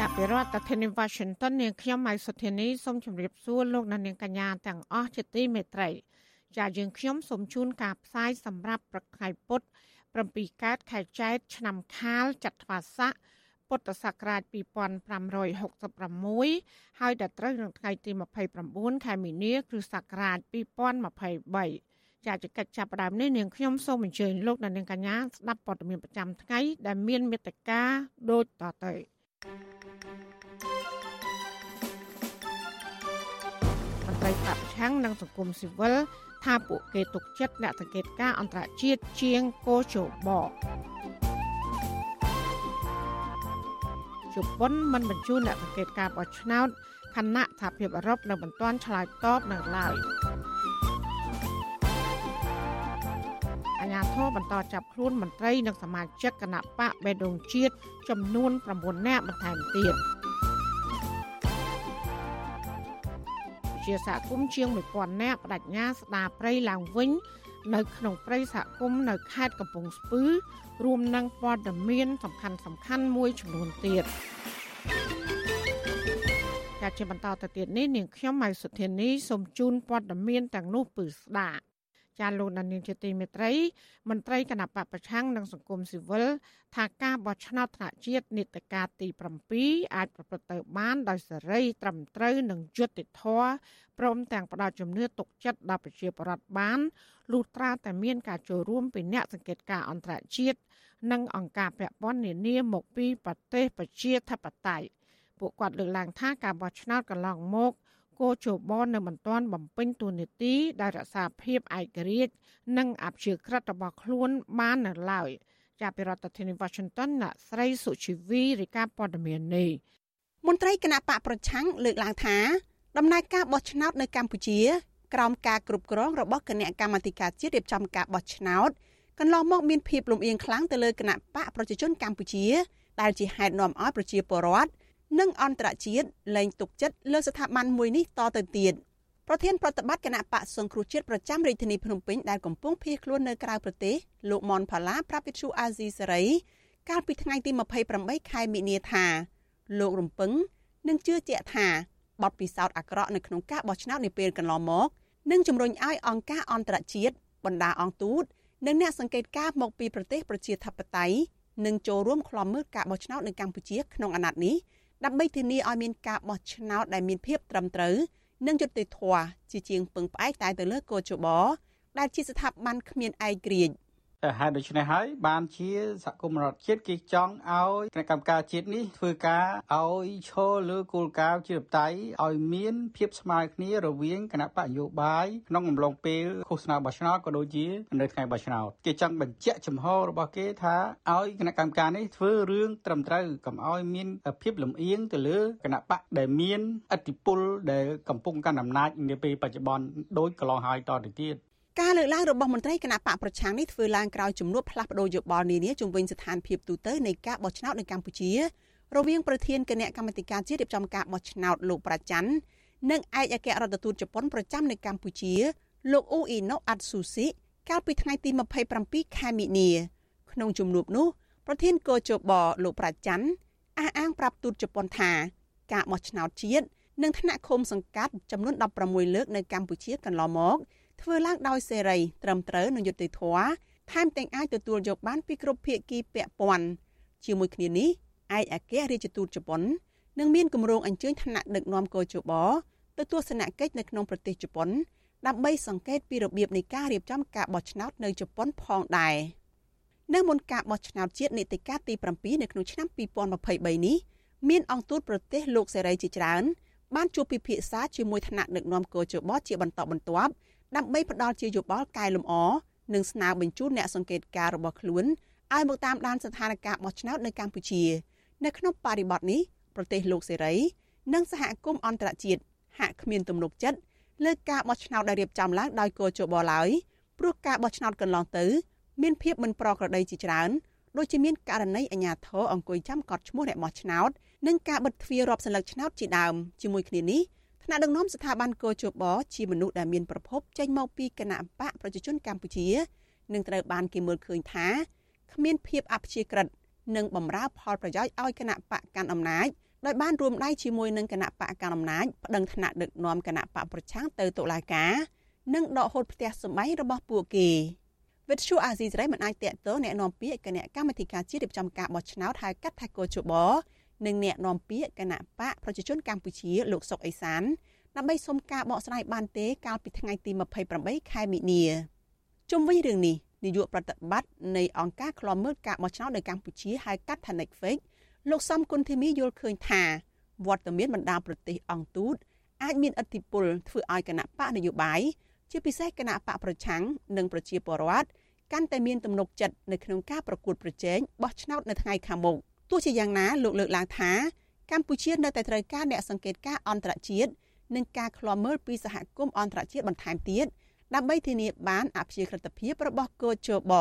ចាប់ពីរដ្ឋធានី Washington នាងខ្ញុំម៉ៃសុធានីសូមជម្រាបសួរលោកអ្នកនាងកញ្ញាទាំងអស់ជាទីមេត្រីចាយើងខ្ញុំសូមជូនការផ្សាយសម្រាប់ប្រខែពុទ្ធ7កើតខែចែកឆ្នាំខាលចត្វាស័កពុទ្ធសករាជ2566ហើយដល់ត្រូវនៅថ្ងៃទី29ខែមីនាគ្រិស្តសករាជ2023ចាចកិច្ចចាប់ផ្ដើមនេះនាងខ្ញុំសូមអញ្ជើញលោកអ្នកនាងកញ្ញាស្ដាប់ព័ត៌មានប្រចាំថ្ងៃដែលមានមេត្តាដូចតទៅ មន្ត្រីបពប្រឆាំងនិងសង្គមស៊ីវិលថាពួកគេទុកចិត្តអ្នកសង្កេតការអន្តរជាតិជាងកោជបជប៉ុនមិនបញ្ជូនអ្នកសង្កេតការបោះឆ្នោតខណៈថាភិបអឺរ៉ុបនៅមិនទាន់ឆ្លើយតបនៅឡើយ ញាធរបន្តចាប់ខ្លួនមន្ត្រីនិងសមាជិកគណៈបកបេដងជាតិចំនួន9នាក់បន្ថែមទៀតជាសហគមន៍ជាង1000នាក់បដិញ្ញាស្ដារព្រៃឡើងវិញ នៅក្នុងព្រៃសហគមន៍នៅខេត្តកំពង់ស្ពឺ រួមនឹងព័ត៌មានសំខាន់សំខាន់មួយចំនួនទៀតជាជាបន្តទៅទៀតនេះនាងខ្ញុំម៉ៃសុធានីសូមជូនព័ត៌មានទាំងនោះពឺស្ដាប់ ចាលោកដានៀងជាទីមេត្រីមន្ត្រីគណៈបពប្រឆាំងនិងសង្គមស៊ីវិលថាការបោះឆ្នោតថ្នាក់ជាតិនីតិកាលទី7អាចប្រព្រឹត្តទៅបានដោយសេរីត្រឹមត្រូវនិងយុត្តិធម៌ព្រមទាំងផ្ដល់ជំនឿទុកចិត្តដល់ប្រជាពលរដ្ឋបានលុះត្រាតែមានការចូលរួមពីអ្នកសង្កេតការណ៍អន្តរជាតិនិងអង្គការពាក់ព័ន្ធនានាមកពីប្រទេសប្រជាធិបតេយ្យពួកគាត់លើកឡើងថាការបោះឆ្នោតកន្លងមក គោជបនៅមិនទាន់បំពេញតួនាទីដែលរក្សាភាពឯករាជ្យនិងអព្យាក្រឹតរបស់ខ្លួនបាននៅឡើយចាប់ពីរដ្ឋធានី Washington អ្នកស្រីសុជីវីរាយការណ៍ព័ត៌មាននេះមន្ត្រីគណៈបកប្រឆាំងលើកឡើងថាដំណើរការបោះឆ្នោតនៅកម្ពុជាក្រោមការគ្រប់គ្រងរបស់គណៈកម្មាធិការជាតិរៀបចំការបោះឆ្នោតកន្លងមកមានភាពលំអៀងខ្លាំងទៅលើគណៈបកប្រជាជនកម្ពុជាដែលជាហេតុនាំឲ្យប្រជាពលរដ្ឋ និងអន្តរជាតិលែងទុកចិត្តលើស្ថាប័នមួយនេះតទៅទៀតប្រធានប្រតិបត្តិគណៈបកសង្គ្រោះជាតិប្រចាំរាជធានីភ្នំពេញដែលកំពុងភៀសខ្លួននៅក្រៅប្រទេសលោកមនផាឡាប្រាប់វិទ្យុអាស៊ីសេរី កាលពីថ្ងៃទី28ខែមិនិនាថា លោករំពឹងនឹងជឿជាក់ថាបទពិសោធន៍អាក្រក់នៅក្នុងការបោះឆ្នោតនាពេលកន្លងមកនឹងជំរុញឲ្យអង្គការអន្តរជាតិបណ្ដាអង្គទូតនិងអ្នកសង្កេតការណ៍មកពីប្រទេសប្រជាធិបតេយ្យនឹងចូលរួមក្លំមើលការបោះឆ្នោតនៅកម្ពុជាក្នុងអាណត្តិនេះ ដើម្បីធានាឲ្យមានការបោះឆ្នោតដែលមានភាពត្រឹមត្រូវនិងយុត្តិធម៌ជាជាងពឹងផ្អែកតែទៅលើកោជបដែលជាស្ថាប័នគ្មានឯករាជ្យ ហេតុដូច្នេះហើយបានជាសហគមន៍រដ្ឋជាតិគេចង់ឲ្យគណៈកម្មការជាតិនេះធ្វើការឲ្យឈលលើគោលការណ៍ជាបតៃឲ្យមានភាពស្មើគ្នារវាងគណៈបកនយោបាយក្នុងអំឡុងពេលឃោសនាបោះឆ្នោតក៏ដូចជានៅថ្ងៃបោះឆ្នោតគេចង់បញ្ជាក់ចំហរបស់គេថាឲ្យគណៈកម្មការនេះធ្វើរឿងត្រឹមត្រូវកុំឲ្យមានភាពលំអៀងទៅលើគណៈបកដែលមានអធិបុលដែលកំពុងកាន់អំណាចនាពេលបច្ចុប្បន្នដូចកន្លងហើយតទៅទៀត ការលើកឡើងរបស់មន្ត្រីគណៈបកប្រឆាំងនេះធ្វើឡើងក្រោយជំនួបផ្លាស់ប្តូរយោបល់នានាជំវិញស្ថានភាពទូទៅនៃការបោះឆ្នោតនៅកម្ពុជារវាងប្រធានគណៈកម្មាធិការជាតិរៀបចំការបោះឆ្នោតលោកប្រាច័ន្ទនិងឯកអគ្គរដ្ឋទូតជប៉ុនប្រចាំនៅកម្ពុជាលោកអ៊ូអ៊ីណូអាត់ស៊ូស៊ីកាលពីថ្ងៃទី27ខែមិនិនាក្នុងជំនួបនោះប្រធានកោជបលោកប្រាច័ន្ទអះអាងប្រាប់ទូតជប៉ុនថាការបោះឆ្នោតជាតិនិងថ្នាក់ឃុំសង្កាត់ចំនួន16លើកនៅកម្ពុជាកន្លងមក ធ្វើឡើងដោយសេរីត្រឹមត្រូវនិងយុត្តិធម៌ថែមទាំងអាចទទួលយកបានពីគ្រប់ភាគីពាក់ព័ន្ធជាមួយគ្នានេះឯកអគ្គរដ្ឋទូតជប៉ុននឹងមានគម្រោងអញ្ជើញថ្នាក់ដឹកនាំកោជបទៅទស្សនកិច្ចនៅក្នុងប្រទេសជប៉ុនដើម្បីសង្កេតពីរបៀបនៃការរៀបចំការបោះឆ្នោតនៅជប៉ុនផងដែរនៅមុនការបោះឆ្នោតជាតិនីតិកាលទី7នៅក្នុងឆ្នាំ2023នេះមានអង្គទូតប្រទេសលោកសេរីជាច្រើនបានជួបពិភាក្សាជាមួយថ្នាក់ដឹកនាំកោជបជាបន្តបន្ទាប់ ដើម្បីផ្ដល់ជាយោបល់កែលម្អនិងស្នើបញ្ជូនអ្នកសង្កេតការណ៍របស់ខ្លួនឲ្យមកតាមដានស្ថានភាពបោះឆ្នោតនៅកម្ពុជា នៅក្នុងបរិបទនេះប្រទេសលោកសេរី និងសហគមន៍អន្តរជាតិហាក់គ្មានទំនុកចិត្តលើការបោះឆ្នោតដែលរៀបចំឡើងដោយកោជបឡើយព្រោះការបោះឆ្នោតកន្លងទៅ មានភាពមិនប្រក្រតីជាច្រើនដូចជាមានករណីអាញាធរអង្គុយចាំកត់ឈ្មោះអ្នកបោះឆ្នោតនិងការបិទទ្វាររាប់សន្លឹកឆ្នោតជាដើមជាមួយគ្នានេះ ថ្នាក់ដឹកនាំស្ថាប័នកោជបជាមនុស្សដែលមានប្រភពចេញមកពីគណៈបកប្រជាជនកម្ពុជានឹងត្រូវបានគេមើលឃើញថាគ្មានភាពអព្យាក្រឹតនិងបំរើផលប្រយោជន៍ឲ្យគណៈបកកាន់អំណាចដោយបានរួមដៃជាមួយនឹងគណៈបកកណ្ដាលអំណាចប្តឹងថ្នាក់ដឹកនាំគណៈបកប្រឆាំងទៅតុលាការនិងដកហូតផ្ទះសម្បែងរបស់ពួកគេវិទ្យុអាស៊ីសេរីមិនអាចតេតតអ្នកនាំពាក្យគណៈកម្មាធិការជាតិរៀបចំការបោះឆ្នោតហៅកាត់ថាកោជប និងអ្នកនាំពាក្យគណៈបកប្រជាជនកម្ពុជាលោកសុកអេសានដើម្បីសុំការបកស្រាយបានទេកាលពីថ្ងៃទី28ខែមិនិនាជុំវិញរឿងនេះនាយកប្រតិបត្តិនៃអង្គការឃ្លាំមើលការបោះឆ្នោតនៅកម្ពុជាហៅកាត់ថា Netflix លោកសំគុណធីមីយល់ឃើញថាវត្តមានបណ្ដាប្រទេសអង្គទូតអាចមានឥទ្ធិពលធ្វើឲ្យគណៈបកនយោបាយជាពិសេសគណៈបកប្រឆាំងនិងប្រជាពលរដ្ឋកាន់តែមានទំនុកចិត្តនៅក្នុងការប្រកួតប្រជែងបោះឆ្នោតនៅថ្ងៃខាងមុខ ទោះជាយ៉ាងណាលោកលើកឡើងថាកម្ពុជានៅតែត្រូវការអ្នកសង្កេតការអន្តរជាតិនិងការឃ្លាំមើលពីសហគមន៍អន្តរជាតិបន្ថែមទៀតដើម្បីធានាបានអព្យាក្រឹតភាពរបស់កោជប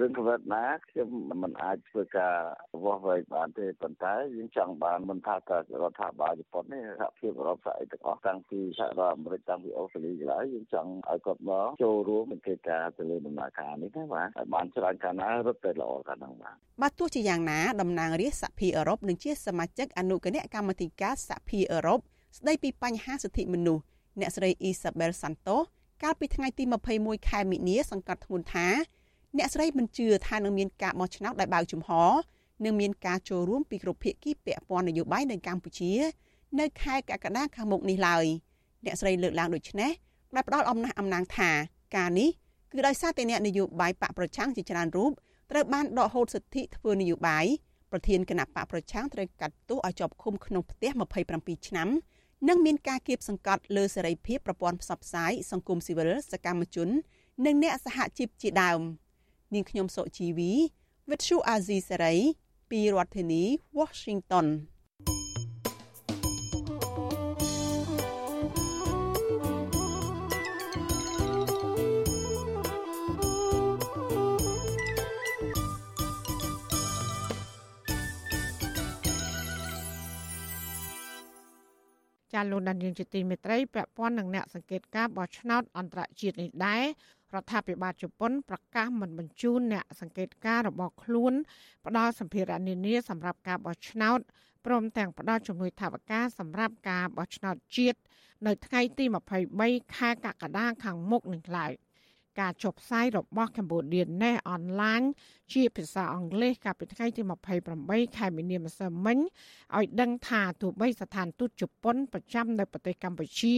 រឿងកវិតណាខ្ញុំមិនអាចធ្វើការវាស់វែងបានទេប៉ុន្តែយើងចង់បានមិនថាតែរដ្ឋាភិបាលជប៉ុនទេសហភាពអឺរ៉ុបស្អីទាំងអស់តាំងពីសហរដ្ឋអាមេរិកតាំងពីអូស្ត្រាលីកន្លងយើងចង់ឲ្យគាត់មកចូលរួមក្នុងកិច្ចការទៅលើដំណើរការនេះណាបាទឲ្យបានច្រើនកាលណារត់ទៅល្អកាលហ្នឹងបាទបាទទោះជាយ៉ាងណាតំណាងរាស្ត្រសហភាពអឺរ៉ុបនិងជាសមាជិកអនុគណៈកម្មាធិការសហភាពអឺរ៉ុបស្ដីពីបញ្ហាសិទ្ធិមនុស្សអ្នកស្រីអ៊ីសាបែលសាន់តូសកាលពីថ្ងៃទី21ខែមិនិនាសង្កត់ធ្ងន់ថា អ្នកស្រីមិនជឿថានឹងមានការបោះឆ្នោតដោយបើកចំហនិងមានការចូលរួមពីគ្រប់ភាគីពាក់ព័ន្ធនយោបាយនៅកម្ពុជា នៅខែកក្កដាខាងមុខនេះឡើយអ្នកស្រីលើកឡើងដូចនេះដែលផ្ដល់អំណះអំណាងថាការនេះគឺដោយសារតែអ្នកនយោបាយបកប្រឆាំងជាច្រើនរូបត្រូវបានដកហូតសិទ្ធិធ្វើនយោបាយប្រធានគណៈបកប្រឆាំងត្រូវកាត់ទោសឲ្យជាប់ឃុំក្នុងផ្ទះ27ឆ្នាំនិងមានការគៀបសង្កត់លើសេរីភាពប្រព័ន្ធផ្សព្វផ្សាយសង្គមស៊ីវិលសកម្មជន និងអ្នកសហជីពជាដើម។ នាងខ្ញុំសុជីវីវិទ្យុអាស៊ីសេរីពីរដ្ឋធានី Washington ចាលោកដានយើងជាទីមេត្រីពាក់ព័ន្ធនឹងអ្នកសង្កេតការបោះឆ្នោតអន្តរជាតិនេះដែររដ្ឋាភិបាលជប៉ុនប្រកាសមិនបញ្ជូនអ្នកសង្កេតការរបស់ខ្លួនផ្ដល់សម្ភារៈនានាសម្រាប់ការបោះឆ្នោតព្រមទាំងផ្ដល់ជំនួយថវិកាសម្រាប់ការបោះឆ្នោតជាតិនៅថ្ងៃទី23ខែកក្កដាខាងមុខនេះឡើយ ការចុះផ្សាយរបស់ Cambodia Net Online ជាភាសាអង់គ្លេសកាលពីថ្ងៃទី28ខែមីនាម្សិលមិញឲ្យដឹងថាទោះបីស្ថានទូតជប៉ុនប្រចាំនៅប្រទេសកម្ពុជា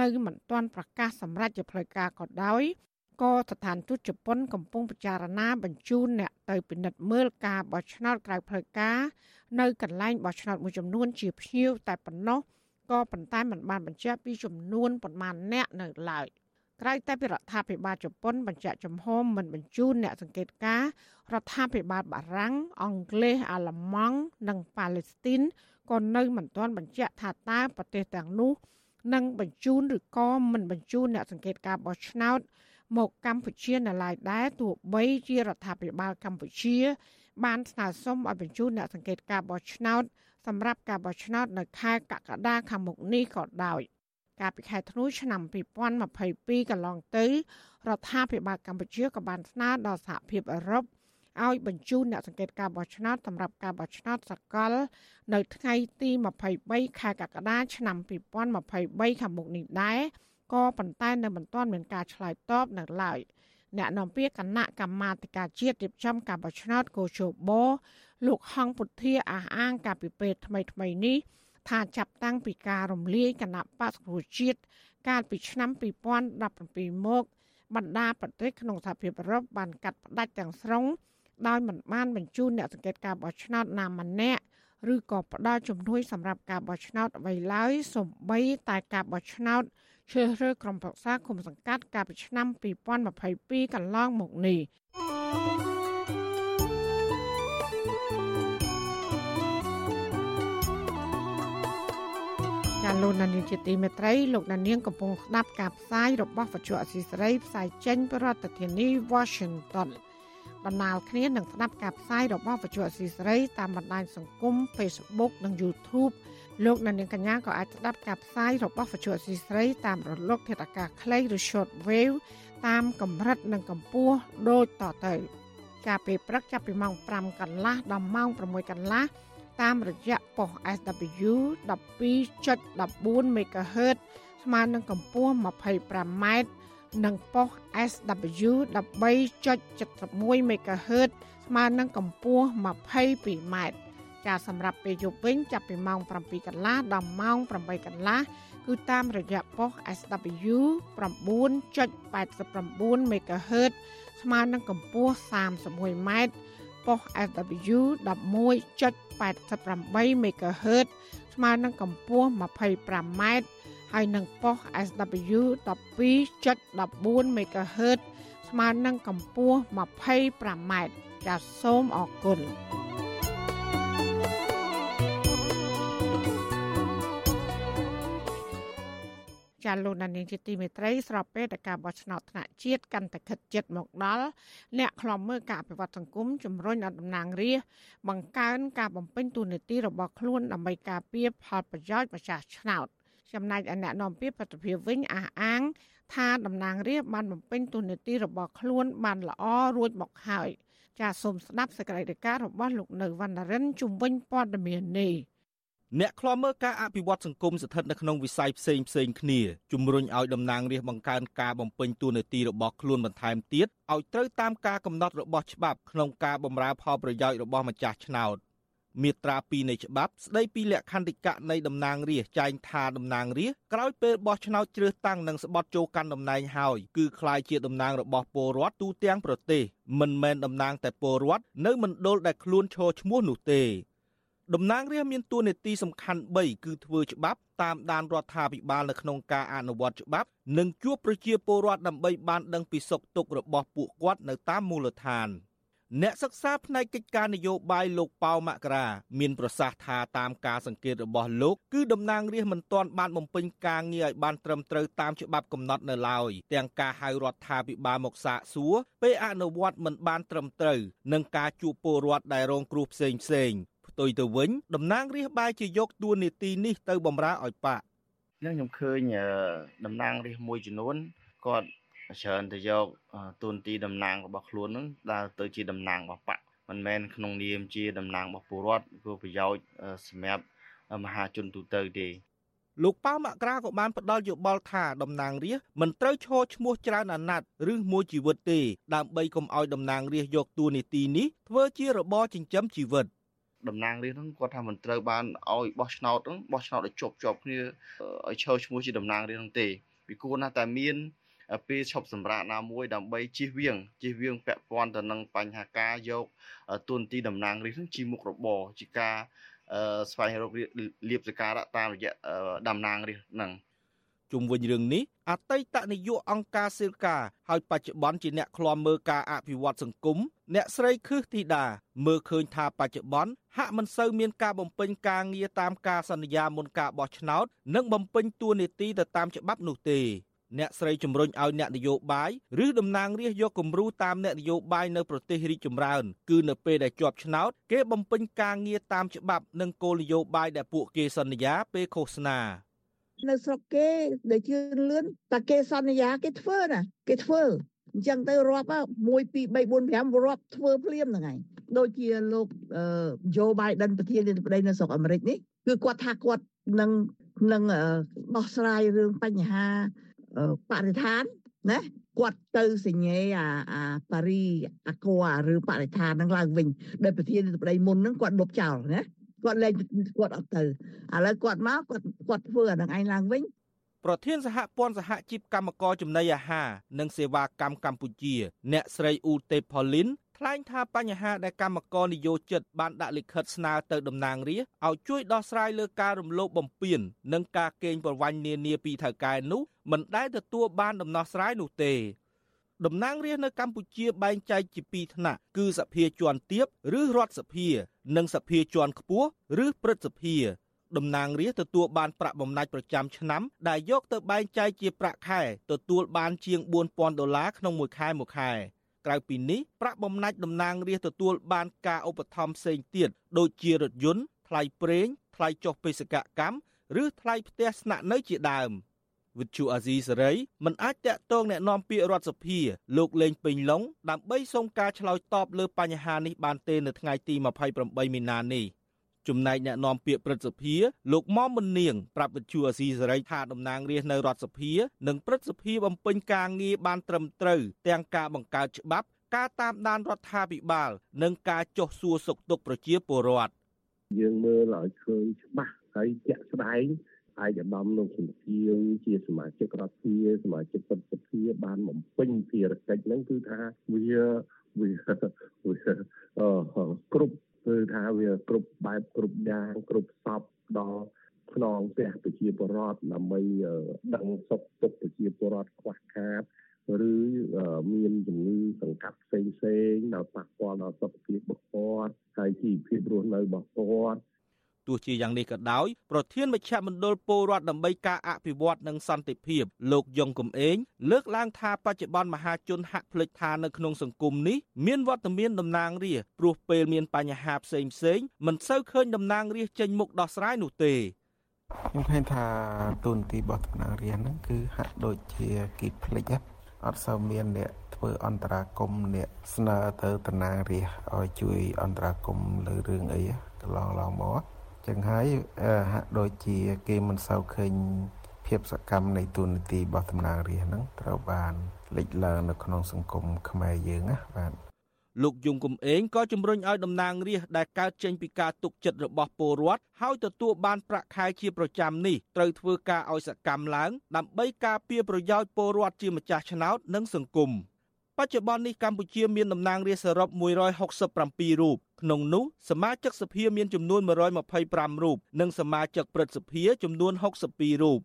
នៅមិនទាន់ប្រកាសសម្រេចជាផ្លូវការក៏ដោយក៏ស្ថានទូតជប៉ុនកំពុងពិចារណាបញ្ជូនអ្នកទៅពិនិត្យមើលការបោះឆ្នោតក្រៅផ្លូវការនៅកន្លែងបោះឆ្នោតមួយចំនួនជាភ្ញៀវតែប៉ុណ្ណោះក៏ប៉ុន្តែមិនបានបញ្ជាក់ពីចំនួនប៉ុន្មានអ្នកនៅឡើយ ក្រៅតែពីរដ្ឋាភិបាលជប៉ុនបញ្ជាក់ចំហមិនបញ្ជូនអ្នកសង្កេតការរដ្ឋាភិបាលបារាំងអង់គ្លេសអាល្លឺម៉ង់និងប៉ាឡេស្ទីនក៏នៅមិនទាន់បញ្ជាក់ថាតើប្រទេសទាំងនោះនឹងបញ្ជូនឬក៏មិនបញ្ជូនអ្នកសង្កេតការបោះឆ្នោតមកកម្ពុជានៅឡើយដែរទោះបីជារដ្ឋាភិបាលកម្ពុជា បានស្នើសុំឲ្យបញ្ជូនអ្នកសង្កេតការបោះឆ្នោតសម្រាប់ការបោះឆ្នោតនៅខែកក្កដាខាងមុខនេះក៏ដោយ កាលពីខែធ្នូឆ្នាំ2022កន្លងទៅរដ្ឋាភិបាលកម្ពុជាក៏បានស្នើដល់សហភាពអឺរ៉ុបឲ្យបញ្ជូនអ្នកសង្កេតការបោះឆ្នោតសម្រាប់ការបោះឆ្នោតសកល នៅថ្ងៃទី23ខែកក្កដាឆ្នាំ2023ខាងមុខនេះដែរក៏ប៉ុន្តែនៅមិនទាន់មានការឆ្លើយតបនៅឡើយអ្នកនាំពាក្យគណៈកម្មាធិការជាតិរៀបចំការបោះឆ្នោតកោជបលោកហងពុធាអះអាងកាលពីពេលថ្មីថ្មីនេះ ថាចាប់តាំងពីការរំលាយគណៈបក្សប្រជាជាតិកាលពីឆ្នាំ2017មកបណ្ដាប្រទេសក្នុងសហភាពអឺរ៉ុបបានកាត់ផ្ដាច់ទាំងស្រុងដោយមិនបានបញ្ជូនអ្នកសង្កេតការបោះឆ្នោតណាម្នាក់ឬក៏ផ្ដល់ជំនួយសម្រាប់ការបោះឆ្នោតអ្វីឡើយសូម្បីតែការបោះឆ្នោតជ្រើសរើសក្រុមប្រឹក្សាគុំសង្កាត់កាលពីឆ្នាំ2022កន្លងមកនេះ លោកនានីជាទីមេត្រីលោកនានីកំពុងស្ដាប់ការផ្សាយរបស់វិទ្យុអសីសេរីផ្សាយចេញពីរដ្ឋធានី Washington បណ្ដាលគ្នានឹងស្ដាប់ការផ្សាយរបស់វិទ្យុអសីសេរីតាមបណ្ដាញសង្គម Facebook និង YouTube លោកនាងកញ្ញាក៏អាចស្ដាប់ការផ្សាយរបស់វិទ្យុអសីសេរីតាមរលក ធាតុអាកាសខ្លីឬ Short Wave តាមកម្រិតនិងកម្ពស់ដូចតទៅចាប់ពីព្រឹកចាប់ពីម៉ោង5កន្លះដល់ម៉ោង6កន្លះ តាមរយៈប៉ុស SW 12.14 MHz ស្មើនឹងកម្ពស់ 25m និងប៉ុស SW 13.71 MHz ស្មើនឹងកម្ពស់ 22m ចាសម្រាប់ពេលយប់វិញចាប់ពីម៉ោង7កន្លះដល់ម៉ោង8កន្លះគឺតាមរយៈប៉ុស SW 9.89 MHz ស្មើនឹងកម្ពស់ 31m ប៉ុស SW 11.88 MHz ស្មើនឹងកម្ពស់ 25m ហើយនឹងប៉ុស SW 12.14 MHz ស្មើនឹងកម្ពស់ 25m ចាសសូមអរគុណ ចាលោកដានីងជាទីមេត្រីស្របពេលតែការបោះឆ្នោតថ្នាក់ជាតិកាន់តែខិតជិតមកដល់អ្នកខ្លំមើលការអភិវឌ្ឍសង្គមជំរុញឲ្យតំណាងរាស្ត្របង្កើនការបំពេញតួនាទីរបស់ខ្លួនដើម្បីការពារផលប្រយោជន៍ម្ចាស់ឆ្នោតចំណែកឯអ្នកនាំពាក្យប្រតិភិវិញអះអាង ថាតំណាងរាស្ត្របានបំពេញតួនាទីរបស់ខ្លួនបានល្អរួចមកហើយចាសសូមស្ដាប់សេចក្តីរាយការណ៍របស់លោកនៅវណ្ណរិនជំវិញព័ត៌មាននេះ អ្នកខ្លាំមើលការអភិវឌ្ឍសង្គមស្ថិតនៅក្នុងវិស័យផ្សេងផ្សេងគ្នាជំរុញឲ្យតំណាងរាស្ត្របង្កើនការបំពេញតួនាទីរបស់ខ្លួនបន្ថែមទៀតឲ្យត្រូវតាមការកំណត់របស់ច្បាប់ក្នុងការបម្រើផលប្រយោជន៍របស់ម្ចាស់ឆ្នោតមាត្រា2នៃច្បាប់ស្ដីពីលក្ខន្តិកៈនៃតំណាងរាស្ត្រចែងថាតំណាងរាស្ត្រក្រោយពេលបោះឆ្នោតជ្រើសតាំងនិងស្បត់ចូលកាន់តំណែងហើយគឺក្លាយជាតំណាងរបស់ពលរដ្ឋទូទាំងប្រទេសមិនមែនតំណាងតែពលរដ្ឋនៅមណ្ឌលដែលខ្លួនឈរឈ្មោះនោះទេ តំណាងរាស្ត្រមានតួនាទីសំខាន់3គឺធ្វើច្បាប់តាមដានរដ្ឋាភិបាលនៅក្នុងការអនុវត្តច្បាប់និងជួបប្រជាពលរដ្ឋដើម្បីបានដឹងពីសុខទុក្ខរបស់ពួកគាត់នៅតាមមូលដ្ឋានអ្នកសិក្សាផ្នែកកិច្ចការនយោបាយលោកប៉ៅមករាមានប្រសាសន៍ថាតាមការសង្កេតរបស់លោកគឺតំណាងរាស្ត្រមិនទាន់បានបំពេញការងារឲ្យបានត្រឹមត្រូវតាមច្បាប់កំណត់នៅឡើយទាំងការហៅរដ្ឋាភិបាលមកសាកសួរពេលអនុវត្តមិនបានត្រឹមត្រូវនិងការជួបពលរដ្ឋដែលរងគ្រោះផ្សេងផ្សេង ផ្ទុយទៅវិញតំណាងរាស្ត្របែរជាយកតួនាទីនេះទៅបម្រើឲ្យបកខ្ញុំខ្ញុំឃើញតំណាងរាស្ត្រមួយចំនួនគាត់ច្រើនទៅយកទូនទីតំណាងរបស់ខ្លួននឹងដើរទៅជាតំណាងរបស់បកមិនមែនក្នុងនាមជាតំណាងរបស់ពលរដ្ឋគឺប្រយោជន៍សម្រាប់មហាជនទូទៅទេលោកប៉ៅមករាក៏បានផ្ដល់យោបល់ថាតំណាងរាស្ត្រមិនត្រូវឈរឈ្មោះច្រើនអាណត្តិឬមួយជីវិតទេ ដើម្បីកុំឲ្យតំណាងរាស្ត្រយកតួនាទីនេះធ្វើជារបរចិញ្ចឹមជីវិត តំណាងរាស្ត្រហ្នឹងគាត់ថាមិនត្រូវបានឲ្យបោះឆ្នោតហ្នឹងបោះឆ្នោតឲ្យជាប់ជាប់គ្នាឲ្យឈរឈ្មោះជាតំណាងរាស្ត្រហ្នឹងទេពីគួរណាស់តែមានពេលឈប់សម្រាកណាមួយដើម្បីជិះវៀងជិះវៀងពាក់ព័ន្ធទៅនឹងបញ្ហាការយកទុនទីតំណាងរាស្ត្រនឹងជាមុខរបរជាការស្វែងរកលៀបសការៈតាមរយៈតំណាងរាស្ត្រហ្នឹង ជុំវិញរឿងនេះអតីតនាយកអង្គការសិលកាហើយបច្ចុប្បន្នជាអ្នកឃ្លាំមើលការអភិវឌ្ឍសង្គមអ្នកស្រីខឹសធីតាមើលឃើញថាបច្ចុប្បន្នហាក់មិនសូវមានការបំពេញការងារតាមការសន្យាមុនការបោះឆ្នោតនិងបំពេញតួនាទីទៅតាមច្បាប់នោះទេអ្នកស្រីជំរុញឲ្យអ្នកនយោបាយឬតំណាងរាស្ត្រយកគំរូតាមអ្នកនយោបាយនៅប្រទេសរីកចម្រើនគឺនៅពេលដែលជាប់ឆ្នោតគេបំពេញការងារតាមច្បាប់និងគោលនយោបាយដែលពួកគេសន្យាពេលឃោសនា នៅស្រុកគេដែលជឿនលឿនតែគេសន្យាគេធ្វើណាគេធ្វើអញ្ចឹងទៅរាប់1 2 3 4 5រាប់ធ្វើភ្លាមហ្នឹងហើយដូចជាលោកโย Biden ប្រធានាធិបតីនៅស្រុកអាមេរិកនេះគឺគាត់ថាគាត់នឹងនឹងដោះស្រាយរឿងបញ្ហាបរិស្ថានណាគាត់ទៅសញ្ញេអាអាប៉ារីអាកូអាឬបរិស្ថានហ្នឹងឡើងវិញដោយប្រធានាធិបតីមុនហ្នឹងគាត់លុបចោលណា គាត់លែងគាត់អត់ទៅឥឡូវគាត់មកគាត់គាត់ធ្វើអានឹងឯងឡើងវិញប្រធានសហព័ន្ធសហជីពកម្មករចំណីអាហារនិងសេវាកម្មកម្ពុជា អ្នកស្រីអ៊ូទេផូលីនថ្លែងថាបញ្ហាដែលកម្មករនិយោជិតបានដាក់លិខិតស្នើទៅតំណាងរាស្ត្រឲ្យជួយដោះស្រាយលើការរំលោភបំពាន និងការកេងប្រវ័ញ្ចនានាពីថៅកែនោះមិនដែលទទួលបានដំណោះស្រាយនោះទេ តំណាងរាស្ត្រនៅកម្ពុជាបែងចែកជាពីរថ្នាក់គឺសភាជាន់ទាបឬរដ្ឋសភា និងសភាជាន់ខ្ពស់ឬព្រឹទ្ធសភាតំណាងរាស្ត្រទទួលបានប្រាក់បំណាច់ប្រចាំឆ្នាំដែលយកទៅបែងចែកជាប្រាក់ខែទទួលបានជាង4000ដុល្លារក្នុងមួយខែមួយខែក្រៅពីនេះប្រាក់បំណាច់តំណាងរាស្ត្រទទួលបានការឧបត្ថម្ភផ្សេងទៀតដូចជារថយន្តថ្លៃប្រេងថ្លៃចុះបេសកកម្មឬថ្លៃផ្ទះស្នាក់នៅជាដើម។ វិទ្យុអាស៊ីសេរីមិនអាចតាក់ទងแนะនាំពាក្យរដ្ឋសភាលោកលេងពេញឡុងដើម្បីសុំការឆ្លើយតបលើបញ្ហានេះបានទេនៅថ្ងៃទី28មីនានេះចំណែកអ្នកនាំពាក្យព្រឹទ្ធសភាលោកមុំមុននាងប្រាប់វិទ្យុអាស៊ីសេរីថាតំណាងរាស្ត្រនៅរដ្ឋសភានិងព្រឹទ្ធសភាបំពេញការងារបានត្រឹមត្រូវទាំងការបង្កើតច្បាប់ការតាមដានរដ្ឋាភិបាលនិងការចុះសួរសុខទុក្ខប្រជាពលរដ្ឋយើងមើលឲ្យឃើញច្បាស់ហើយជាក់ស្ដែង ឯកឧត្តមលោកសំធៀងជាសមាជិករដ្ឋាភិបាលសមាជិកប្រតិភិបានបំពេញភារកិច្ចហ្នឹងគឺថាវាវាវាអឺគ្រប់គឺថាវាគ្រប់បែបគ្រប់យ៉ាងគ្រប់សពដល់ខ្នងផ្ទះប្រជាពលរដ្ឋដើម្បីដឹងសុខទុក្ខប្រជាពលរដ្ឋខ្វះខាតឬមានជំងឺសង្កាត់ផ្សេងផ្សេងដល់ប៉ះពាល់ដល់សុខភាពរបស់គាត់ហើយជីវភាពរស់នៅរបស់គាត់ ទោះជាយ៉ាងនេះក៏ដោយប្រធានមជ្ឈមណ្ឌលពលរដ្ឋដើម្បីការអភិវឌ្ឍនិងសន្តិភាពលោកយងកំឯងលើកឡើងថាបច្ចុប្បន្នមហាជនហាក់ភ្លេចថានៅក្នុងសង្គមនេះមានវត្តមានតំណាងរាស្ត្រព្រោះពេលមានបញ្ហាផ្សេងផ្សេងមិនសូវឃើញតំណាងរាស្ត្រចេញមុខដោះស្រាយនោះទេខ្ញុំឃើញថាទូនទីរបស់តំណាងរាស្ត្រហ្នឹងគឺហាក់ដូចជាគេភ្លេចអត់សូវមានអ្នកធ្វើអន្តរាគមអ្នកស្នើទៅតំណាងរាស្ត្រឲ្យជួយអន្តរាគមលើរឿងអីកន្លងឡើងមក ចឹងហើយហាក់ដូចជាគេមិនសូវឃើញភាពសកម្មនៃទូនាទីរបស់តំណាងរាស្ត្រហ្នឹងត្រូវបានលេចឡើងនៅក្នុងសង្គមខ្មែរយើងណាបាទលោកយងកំឯងក៏ជំរុញឲ្យតំណាងរាស្ត្រដែលកើតចេញពីការទុកចិត្តរបស់ពលរដ្ឋហើយទទួលបានប្រាក់ខែជាប្រចាំនេះត្រូវធ្វើការឲ្យសកម្មឡើង ដើម្បីការពារប្រយោជន៍ពលរដ្ឋជាម្ចាស់ឆ្នោតនិងសង្គម។ បច្ចុប្បន្ននេះកម្ពុជាមានតំណាងរាស្ត្រសរុប167រូបក្នុងនោះសមាជិកសភាមានចំនួន125រូបនិងសមាជិកព្រឹទ្ធសភាចំនួន62រូប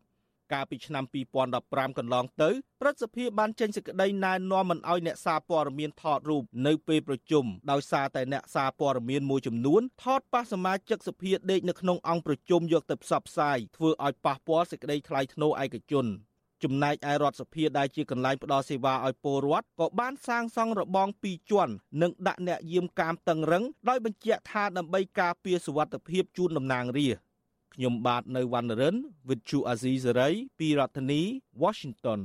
កាលពីឆ្នាំ2015កន្លងទៅព្រឹទ្ធសភាបានចេញសេចក្តីណែនាំមិនឲ្យអ្នកសារព័ត៌មានថតរូបនៅពេលប្រជុំដោយសារតែអ្នកសារព័ត៌មានមួយចំនួនថតប៉ះសមាជិកសភាដេកនៅក្នុងអង្គប្រជុំយកទៅផ្សព្វផ្សាយធ្វើឲ្យប៉ះពាល់សេចក្តីថ្លៃថ្នូរឯកជន។ ចំណែកឯរដ្ឋសភាដែលជាកន្លែងផ្ដល់សេវាឲ្យពលរដ្ឋក៏បានសាងសង់របងពីរជាន់និងដាក់អ្នកយាមកាមតឹងរឹងដោយបញ្ជាក់ថាដើម្បីការពារសុវត្ថិភាពជូនតំណាងរាស្ត្រខ្ញុំបាទនៅវណ្ណរិន With Chu Azizi Saray ពីរដ្ឋធានី Washington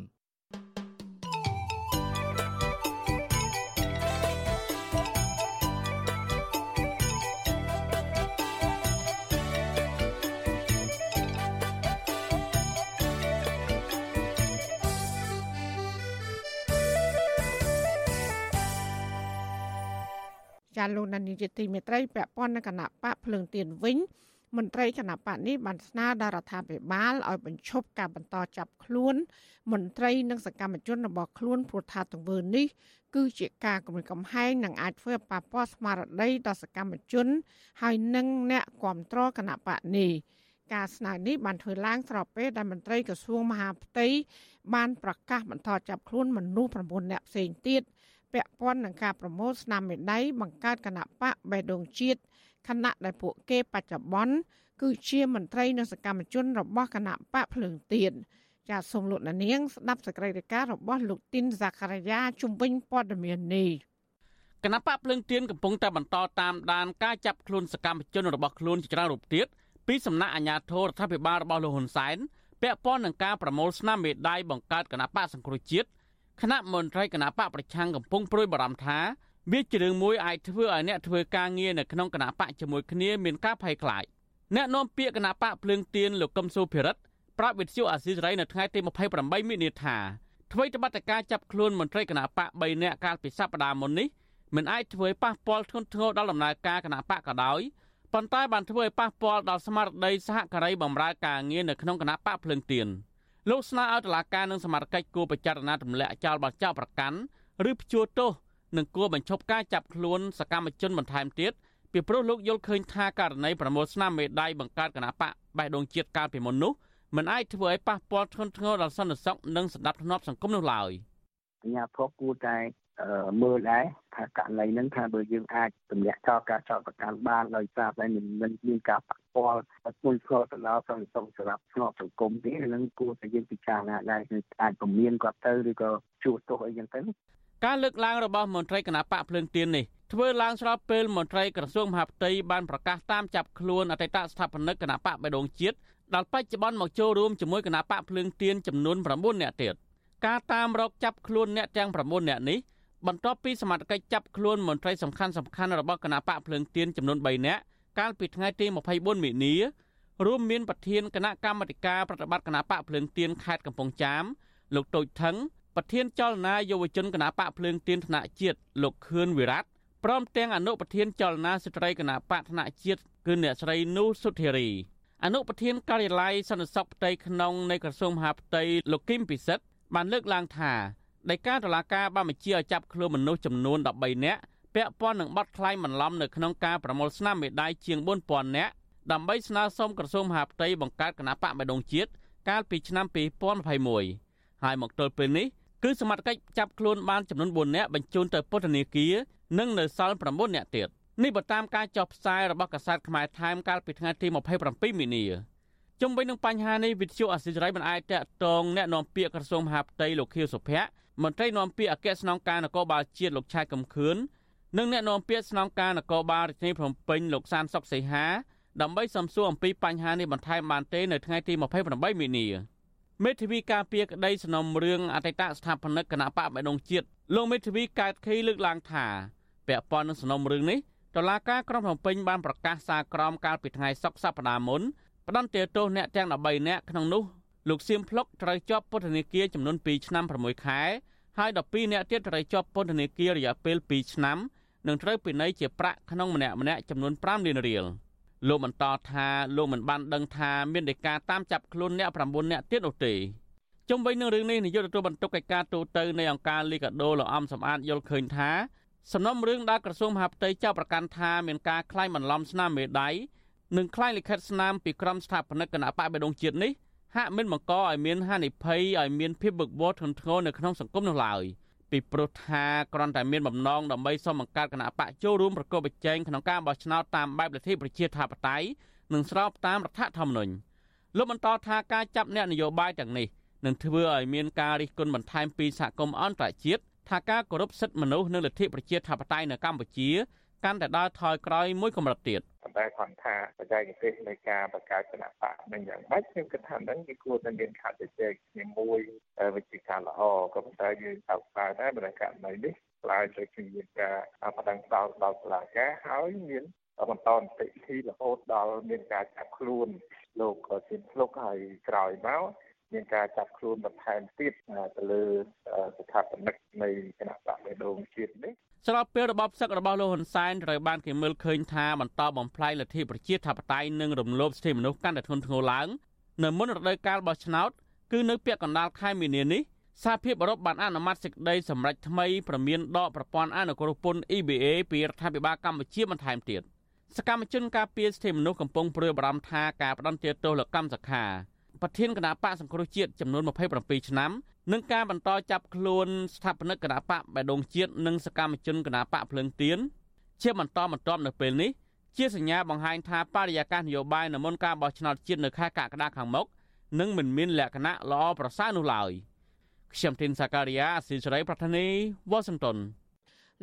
ចាលោកនានីជាទីមេត្រីពាក់ព័ន្ធនឹងគណៈបកភ្លើងទៀនវិញមន្ត្រីគណៈបកនេះបានស្នើដល់រដ្ឋាភិបាលឲ្យបញ្ឈប់ការបន្តចាប់ខ្លួន មន្ត្រីនិងសកម្មជនរបស់ខ្លួនព្រោះថាទង្វើនេះគឺជាការគំរាមកំហែងនិងអាចធ្វើប៉ះពាល់ស្មារតីដល់សកម្មជន ហើយនិងអ្នកគ្រប់គ្រងគណៈបកនេះការស្នើនេះបានធ្វើឡើងស្របពេលដែលមន្ត្រីក្រសួងមហាផ្ទៃបានប្រកាសបន្តចាប់ខ្លួនមនុស្ស9នាក់ផ្សេងទៀត ពាក់ព័ន្ធនឹងការប្រមូលស្នាមមេដៃបង្កើតគណៈបកបេះដូងជាតិគណៈដែលពួកគេបច្ចុប្បន្នគឺជាមន្ត្រីនិងសកម្មជនរបស់គណៈបកភ្លើងទៀនចាសសូមលោកនាងស្ដាប់សេចក្តីរាយការណ៍របស់លោកទីនហ្សាការីយ៉ាជំវិញព័ត៌មាននេះគណៈបកភ្លើងទៀនកំពុងតែបន្តតាមដានការចាប់ខ្លួនសកម្មជនរបស់ខ្លួនជាច្រើនរូបទៀតពីសំណាក់អាជ្ញាធររដ្ឋាភិបាលរបស់លោកហ៊ុនសែនពាក់ព័ន្ធនឹងការប្រមូលស្នាមមេដៃបង្កើតគណៈបកសង្គ្រោះជាតិ គណៈមន្ត្រីគណៈបកប្រឆាំងកំពុងប្រួយបារម្ភថាវាជារឿងមួយអាចធ្វើឲ្យអ្នកធ្វើការងារនៅក្នុងគណៈបកជាមួយគ្នាមានការភ័យខ្លាចអ្នកនាំពាក្យគណៈបកភ្លើងទៀនលោកកឹមសុភិរិទ្ធប្រាប់វិទ្យុអាស៊ីសេរីនៅថ្ងៃទី28មិនិនាថាអ្វីត្បិតតែការចាប់ខ្លួនមន្ត្រីគណៈបក3នាក់កាលពីសប្តាហ៍មុននេះមិនអាចធ្វើឲ្យប៉ះពាល់ធ្ងន់ធ្ងរដល់ដំណើរការគណៈបកក៏ដោយប៉ុន្តែបានធ្វើឲ្យប៉ះពាល់ដល់ស្មារតីសហការីបម្រើការងារនៅក្នុងគណៈបកភ្លើងទៀន។ លោកស្នើឲ្យតុលាការនិងសមត្ថកិច្ចគួរពិចារណាទម្លាក់ចោលបទចោទប្រកាន់ឬព្យួរទោសនិងគួរបញ្ឈប់ការចាប់ខ្លួនសកម្មជនបន្ថែមទៀតពីព្រោះលោកយល់ឃើញថាករណីប្រមូលស្នាមមេដៃបង្កើតគណៈបកបេះដូងជាតិកាលពីមុននោះមិនអាចធ្វើឲ្យប៉ះពាល់ធ្ងន់ធ្ងរដល់សន្តិសុខនិងសន្តិភាពសង្គមនោះឡើយអាញាធរគួរតែ មើលដែរថាករណីហ្នឹងថាបើយើងអាចទម្លាក់ចោលការចោទប្រកាន់បានដោយសារតែមិនមានការប៉ះពាល់ពុលផលទៅដល់សន្តិសុខសម្រាប់ស្នប់សង្គមទេនឹងគួរតែយើងពិចារណាដែរគឺអាចពមៀនគាត់ទៅឬក៏ជួសទោសអីចឹងទៅការលើកឡើងរបស់មន្ត្រីគណៈបកភ្លើងទៀននេះធ្វើឡើងស្របពេលមន្ត្រីក្រសួងមហាផ្ទៃបានប្រកាសតាមចាប់ខ្លួនអតីតស្ថាបនិកគណៈបកបេដងជាតិដល់បច្ចុប្បន្នមកចូលរួមជាមួយគណៈបកភ្លើងទៀនចំនួន9នាក់ទៀតការតាមរកចាប់ខ្លួនអ្នកទាំង9នាក់នេះ បន្ទាប់ពីសមត្ថកិច្ចចាប់ខ្លួនមន្ត្រីសំខាន់សំខាន់របស់គណៈបកភ្លើងទៀនចំនួន3នាក់កាលពីថ្ងៃទី24មិនិនារួមមានប្រធានគណៈកម្មាធិការប្រតិបត្តិគណៈបកភ្លើងទៀនខេត្តកំពង់ចាមលោកតូចថងប្រធានចលនាយុវជនគណៈបកភ្លើងទៀនថ្នាក់ជាតិលោកខឿនវិរៈព្រមទាំងអនុប្រធានចលនាស្ត្រីគណៈបកថ្នាក់ជាតិគឺអ្នកស្រីនូសុធារីអនុប្រធានការិយាល័យសន្តិសុខផ្ទៃក្នុងនៃក្រសួងមហាផ្ទៃលោកគឹមពិសិដ្ឋបានលើកឡើងថា ដែលការតុលាការបានបញ្ជាឲ្យចាប់ខ្លួនមនុស្សចំនួន13នាក់ពាក់ព័ន្ធនឹងបទក្លែងបន្លំនៅក្នុងការប្រមូលស្នាមមេដាយជាង4000នាក់ដើម្បីស្នើសុំក្រសួងមហាផ្ទៃបង្កើតគណៈបកបដងជាតិកាលពីឆ្នាំ2021ហើយមកទល់ពេលនេះគឺសមត្ថកិច្ចចាប់ខ្លួនបានចំនួន4នាក់បញ្ជូនទៅពន្ធនាគារនិងនៅសល់9នាក់ទៀតនេះបើតាមការចុះផ្សាយរបស់កាសែតខ្មែរថែមកាលពីថ្ងៃទី27មីនាជុំវិញនឹងបញ្ហានេះវិទ្យុអសិរ័យមិនអាចតកតងแนะនាំពាក្យក្រសួងមហាផ្ទៃលោកខៀវសុភ័ក្រ មន្ត្រីនាំពាក្យអគ្គស្នងការនគរបាលជាតិលោកឆៃកំខឿននិងអ្នកនាំពាក្យស្នងការនគរបាលរាជធានីភ្នំពេញលោកសានសុកសីហាដើម្បីសំសួរអំពីបញ្ហានេះបន្ថែមបានទេនៅថ្ងៃទី28មីនាមេធាវីការពារក្តីសំណុំរឿងអតីតស្ថាបនិកគណៈបកបដងជាតិលោកមេធាវីកើតខីលើកឡើងថាពាក់ព័ន្ធនឹងសំណុំរឿងនេះតុលាការក្រុងភ្នំពេញបានប្រកាសសារក្រមកាលពីថ្ងៃសុក្រសប្តាហ៍មុនផ្តន្ទាទោសអ្នកទាំង13នាក់ក្នុងនោះ លោកសៀមភ្លុកត្រូវជាប់ពន្ធនាគារចំនួន2ឆ្នាំ6ខែហើយ12នាក់ទៀតត្រូវជាប់ពន្ធនាគាររយៈពេល2ឆ្នាំនិងត្រូវពិន័យជាប្រាក់ក្នុងម្នាក់ម្នាក់ចំនួន5លានរៀលលោកបន្តថាលោកមិនបានដឹងថាមានដីកាតាមចាប់ខ្លួនអ្នក9នាក់ទៀតនោះទេជុំវិញនឹងរឿងនេះនាយកទទួលបន្ទុកកិច្ចការទូតនៃអង្គការលីកាដូលោកអំសំអាតយល់ឃើញថាសំណុំរឿងដែលក្រសួងមហាផ្ទៃចោទប្រកាន់ថាមានការក្លែងបន្លំស្នាមមេដៃនិងក្លែងលិខិតស្នាមពីក្រុមស្ថាបនិកគណៈបកបេដងជាតិនេះ ហាក់មិនបង្កឲ្យមានហានិភ័យឲ្យមានភាពវឹកវរធ្ងន់ធ្ងរនៅក្នុងសង្គមនោះឡើយពីព្រោះថាគ្រាន់តែមានបំណងដើម្បីសុំបង្កើតគណៈបកចូលរួមប្រកបប្រជែងក្នុងការបោះឆ្នោតតាមបែបលទ្ធិប្រជាធិបតេយ្យនិងស្របតាមរដ្ឋធម្មនុញ្ញលោកបន្តថាការចាប់អ្នកនយោបាយទាំងនេះនឹងធ្វើឲ្យមានការរិះគន់បន្ថែមពីសហគមន៍អន្តរជាតិថាការគោរពសិទ្ធិមនុស្សនិងលទ្ធិប្រជាធិបតេយ្យនៅកម្ពុជា កាន់តែដើរថយក្រោយមួយកម្រិតទៀតប៉ុន្តែគាត់ថាបច្ចេកទេសនៃការបង្កើតគណៈបកនឹងយ៉ាងម៉េចខ្ញុំគិតថានឹងវាគួរតែមានខាត់ជជែកជាមួយវិជាការល្អក៏ប៉ុន្តែយើងសោកស្ដាយដែរបើករណីនេះខ្លាយទៅជាមានការបដិងដោលដល់សាលាការហើយមានបន្តនីតិវិធីរហូតដល់មានការចាប់ខ្លួនលោកស៊ីនភ្លុកហើយក្រោយមក មានការចាប់ខ្លួនបន្ថែមទៀតទៅលើស្ថាបនិកនៃគណៈបកបេដងជាតិនេះស្របពេលរបបសឹករបស់លោកហ៊ុនសែនត្រូវបានគេមើលឃើញថាបន្តបំផ្លាញលទ្ធិប្រជាធិបតេយ្យនិងរំលោភសិទ្ធិមនុស្សកាន់តែធ្ងន់ធ្ងរឡើងនៅមុនរដូវកាលបោះឆ្នោតគឺនៅពាក់កណ្ដាលខែមីនានេះសហភាពអឺរ៉ុបបានអនុម័តសេចក្តីសម្រេចថ្មីប្រមានដកប្រព័ន្ធអនុគ្រោះពន្ធ EBA ពីរដ្ឋាភិបាលកម្ពុជាបន្ថែមទៀតសកម្មជនការពារសិទ្ធិមនុស្សកំពុងព្រួយបារម្ភថាការផ្ដន្ទាទោសលោកកម្មសខា ប្រធានគណៈបកសង្គ្រោះជាតិចំនួន27ឆ្នាំនិងការបន្តចាប់ខ្លួនស្ថាបនិកគណៈបកបេដងជាតិនិងសកម្មជនគណៈបកភ្លើងទៀនជាបន្តបន្ទាប់នៅពេលនេះជាសញ្ញាបង្ហាញថាបរិយាកាសនយោបាយនៅមុនការបោះឆ្នោតជាតិនៅខែកក្កដាខាងមុខនឹងមិនមានលក្ខណៈល្អប្រសើរនោះឡើយខ្ញុំធីនសាការីយ៉ាអស៊ីសេរីប្រធានីវ៉ាស៊ីនតោន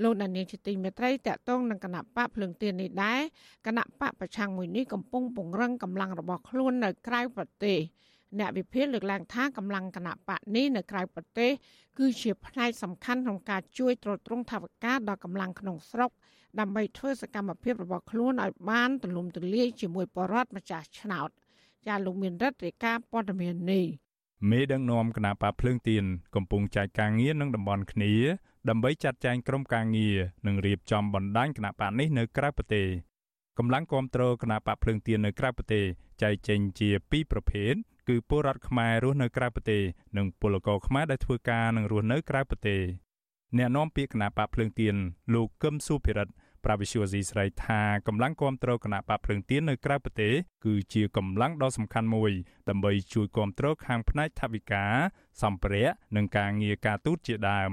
លោកដានៀងជាទីមេត្រីតកតងនឹងគណៈបកភ្លើងទៀននេះដែរគណៈបកប្រឆាំងមួយនេះកំពុងពង្រឹងកម្លាំងរបស់ខ្លួននៅក្រៅប្រទេសអ្នកវិភាគលើកឡើងថាកម្លាំងគណៈបកនេះនៅក្រៅប្រទេស គឺជាផ្នែកសំខាន់ក្នុងការជួយទ្រទ្រង់ថវិកាដល់កម្លាំងក្នុងស្រុកដើម្បីធ្វើសកម្មភាពរបស់ខ្លួនឲ្យបានទូលំទូលាយជាមួយបរដ្ឋម្ចាស់ឆ្នោតចាលោកមានរដ្ឋរាយការណ៍ព័ត៌មាននេះមេដឹកនាំគណៈបកភ្លើងទៀនកំពុងចែកការងារនឹងតំបន់គ្នា ដើម្បីចាត់ចែងក្រុមការងារនិងរៀបចំបណ្ដាញគណៈបកនេះនៅក្រៅប្រទេសកម្លាំងគ្រប់គ្រងគណៈបកភ្លើងទៀននៅក្រៅប្រទេសចែកចេញជាពីរប្រភេទគឺពលរដ្ឋខ្មែររស់នៅក្រៅប្រទេសនិងពលករខ្មែរដែលធ្វើការនិងរស់នៅក្រៅប្រទេសអ្នកនាំពាក្យគណៈបកភ្លើងទៀនលោកកឹមសុភិរិទ្ធប្រាវិសុវស៊ីស្រីថាកម្លាំងគ្រប់គ្រងគណៈបកភ្លើងទៀននៅក្រៅប្រទេសគឺជាកម្លាំងដ៏សំខាន់មួយដើម្បីជួយគ្រប់គ្រងខាងផ្នែកថវិកាសម្ភារៈនិងការងារការទូតជាដើម